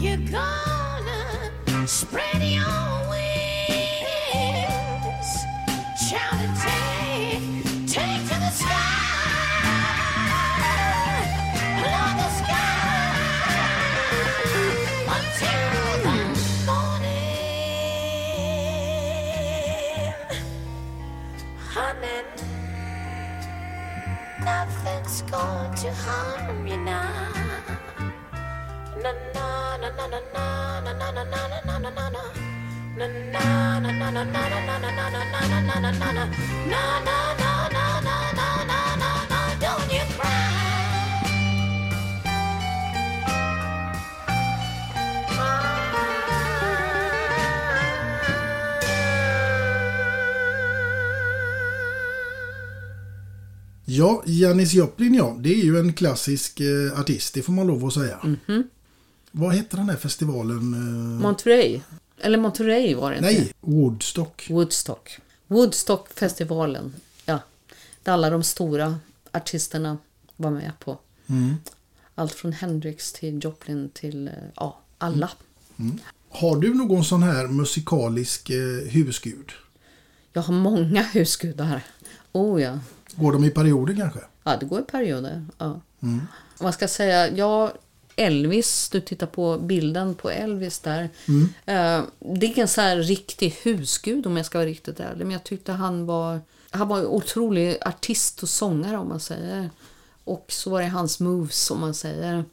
You're gonna spread your wings, take, take to the sky, the sky until the morning, honey. Nothing's going to harm you now. Ja, Janis Joplin ja, det är ju en klassisk eh, artist, det får man lov att säga. Mhm. Vad heter den här festivalen? Eh, Monterey. Eller Monterey var det inte? nej, Woodstock. Woodstock. Woodstockfestivalen. Ja. Där alla de stora artisterna var med på. Mm. Allt från Hendrix till Joplin till eh, ja, alla. Mm. Har du någon sån här musikalisk eh, husgud? Jag har många husgudar. Oh ja. Går de i perioder kanske? Ja, det går i perioder. Ja. Mm. Man ska säga, ja, Elvis, du tittar på bilden på Elvis där. Mm. Eh, det är ingen så här riktig husgud om jag ska vara riktigt ärlig. Men jag tyckte han var, han var en otrolig artist och sångare om man säger. Och så var det hans moves om man säger.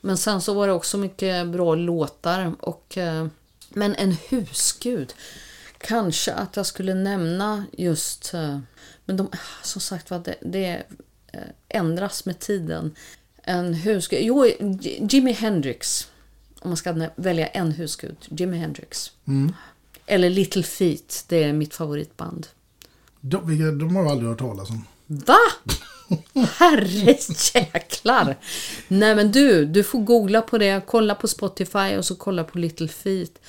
Men sen så var det också mycket bra låtar. Och, eh, men en husgud. Kanske att jag skulle nämna just... eh, Men de, som sagt var, det, det ändras med tiden. En husgud... Jo, Jimi Hendrix. Om man ska välja en husgud. Jimi Hendrix. Mm. Eller Little Feet. Det är mitt favoritband. De, de har jag aldrig hört talas om. Va? Herre jäklar! Nej men du, du får googla på det, kolla på Spotify och så kolla på Little Feet.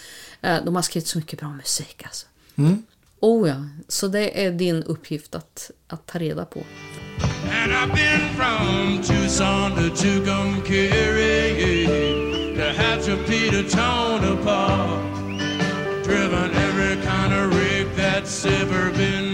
Eh, De har skrivit så mycket bra musik alltså. Mm. Oh ja, så det är din uppgift att, att ta reda på. And I've been from Tucson to Tucumcari to Hatshepsut to Tonopah, driven every kind of rig that's ever been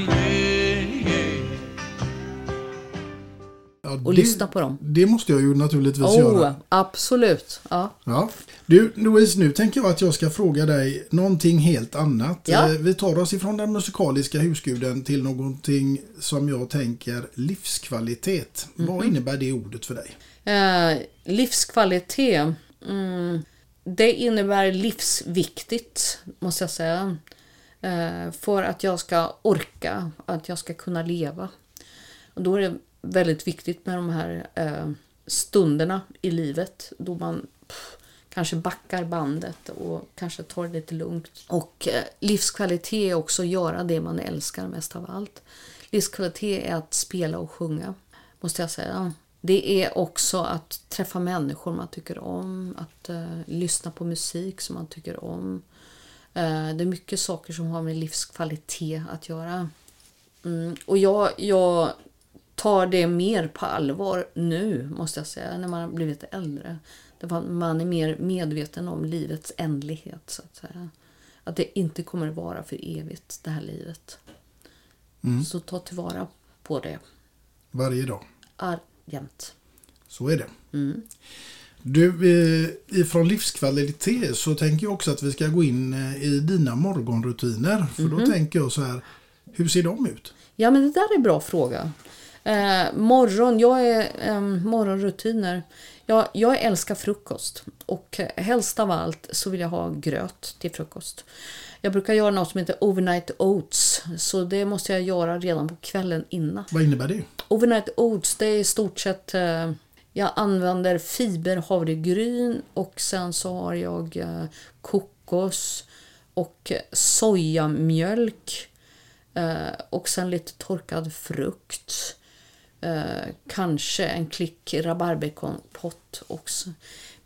Ja, Och lyssna på dem. Det måste jag ju naturligtvis Oh, göra. absolut. Ja. Ja. Du Louise, nu tänker jag att jag ska fråga dig någonting helt annat. Ja. Eh, Vi tar oss ifrån den musikaliska husguden till någonting som jag tänker livskvalitet. Vad Mhm. innebär det ordet för dig? Eh, livskvalitet. Mm, det innebär livsviktigt, måste jag säga. Eh, för att jag ska orka, att jag ska kunna leva. Och då är det väldigt viktigt med de här eh, stunderna i livet då man pff, kanske backar bandet och kanske tar det lite lugnt. Och eh, livskvalitet är också att göra det man älskar mest av allt. Livskvalitet är att spela och sjunga, måste jag säga. Det är också att träffa människor man tycker om, att eh, lyssna på musik som man tycker om. Eh, det är mycket saker som har med livskvalitet att göra. Mm. Och jag, jag tar det mer på allvar nu, måste jag säga, när man har blivit äldre. Därför man är mer medveten om livets ändlighet, så att säga. Att det inte kommer att vara för evigt, det här livet. Mm. Så ta tillvara på det. Varje dag. Ar- jämt. Så är det. Mm. Du, eh, ifrån livskvalitet så tänker jag också att vi ska gå in eh, i dina morgonrutiner. För då Mhm. tänker jag så här, hur ser de ut? Ja, men det där är en bra fråga. Eh, morgon, jag är eh, morgonrutiner. Jag, jag älskar frukost och helst av allt så vill jag ha gröt till frukost. Jag brukar göra något som heter overnight oats, så det måste jag göra redan på kvällen innan. Vad innebär det? Overnight oats, det är i stort sett... Eh, jag använder fiberhavregryn och sen så har jag eh, kokos och sojamjölk eh, och sen lite torkad frukt. Eh, kanske en klick rabarberkompott också.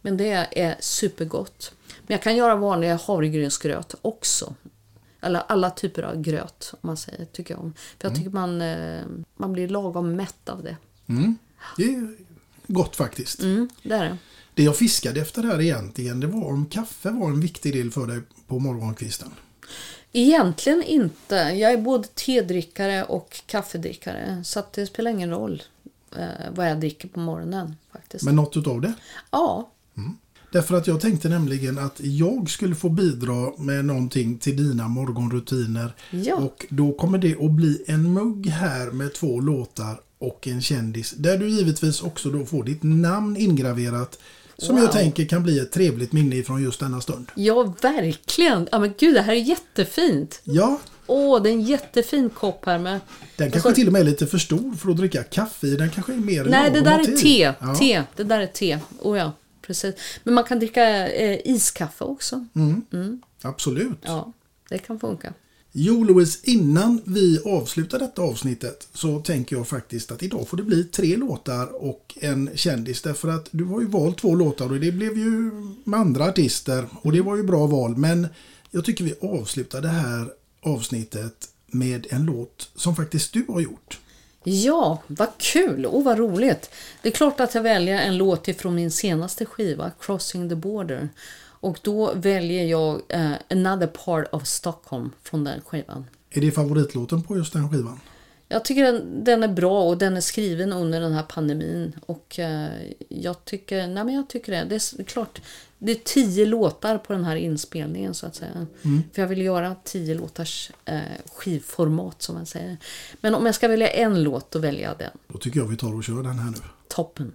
Men det är supergott. Men jag kan göra vanliga havregrynsgröt också. Eller alla typer av gröt, om man säger, tycker jag om. För jag tycker man, eh, man blir lagom mätt av det. Mm. Det är gott faktiskt. Mm, det är det. Det jag fiskade efter här egentligen, det var om kaffe var en viktig del för dig på morgonkvisten. Egentligen inte. Jag är både tedrickare och kaffedrickare. Så det spelar ingen roll eh, vad jag dricker på morgonen. faktiskt. Men något utav det? Ja, Därför att jag tänkte nämligen att jag skulle få bidra med någonting till dina morgonrutiner. Ja. Och då kommer det att bli en mugg här med två låtar och en kändis. Där du givetvis också då får ditt namn ingraverat. Som Wow. jag tänker kan bli ett trevligt minne från just denna stund. ja verkligen. Ja, men gud, det här är jättefint. Ja, Åh, det är en jättefin kopp här med... den kanske så- till och med är lite för stor för att dricka kaffe i. Den kanske är mer Nej, det där är te. Ja. te. Det där är te. Oh ja, precis. Men man kan dricka eh, iskaffe också. Mm. Absolut. Ja, det kan funka. Jo Louise, innan vi avslutar detta avsnittet så tänker jag faktiskt att idag får det bli tre låtar och en kändis. Därför att du har ju valt två låtar och det blev ju med andra artister och det var ju bra val. Men jag tycker vi avslutar det här avsnittet med en låt som faktiskt du har gjort. Ja, vad kul och vad roligt. Det är klart att jag väljer en låt ifrån min senaste skiva, Crossing the Border. Och då väljer jag eh, Another Part of Stockholm från den skivan. Är det favoritlåten på just den skivan? Jag tycker den, den är bra och den är skriven under den här pandemin. Och eh, jag tycker, nej men jag tycker det. Det är klart, det är tio låtar på den här inspelningen så att säga. För jag vill göra tio låtars eh, skivformat som man säger. Men om jag ska välja en låt, då väljer jag den. Då tycker jag vi tar och kör den här nu. Toppen.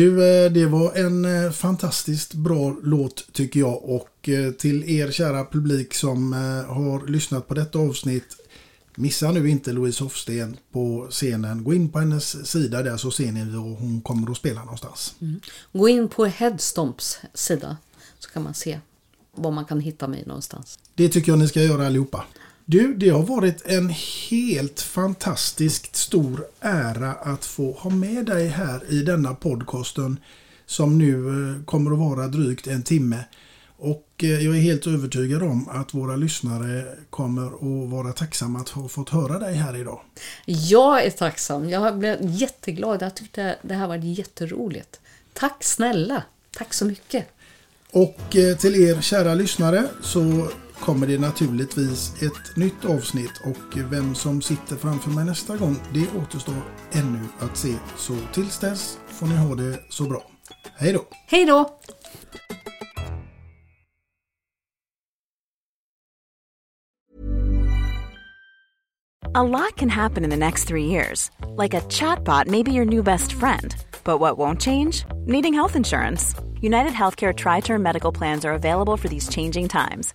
Du, eh, det var en eh, fantastiskt bra låt tycker jag och eh, till er kära publik som har lyssnat på detta avsnitt Missa nu inte Louise Hofsten på scenen. Gå in på hennes sida där så ser ni var hon kommer att spela någonstans. Gå in på Headstomps sida så kan man se var man kan hitta mig någonstans. Det tycker jag ni ska göra allihopa. Du, det har varit en helt fantastiskt stor ära att få ha med dig här i denna podcasten som nu eh, kommer att vara drygt en timme. Och eh, jag är helt övertygad om att våra lyssnare kommer att vara tacksamma att ha fått höra dig här idag. Jag är tacksam. Jag blev jätteglad. Jag tyckte det här var jätteroligt. Tack snälla. Tack så mycket. Och eh, till er kära lyssnare så kommer det naturligtvis ett nytt avsnitt och vem som sitter framför mig nästa gång det återstår ännu att se. Så tills dess får ni ha det så bra. Hej då! Hej då! A lot can happen in the next three years. Like a chatbot may be your new best friend. But what won't change? Needing health insurance. United Healthcare Tri Term Medical Plans are available for these changing times.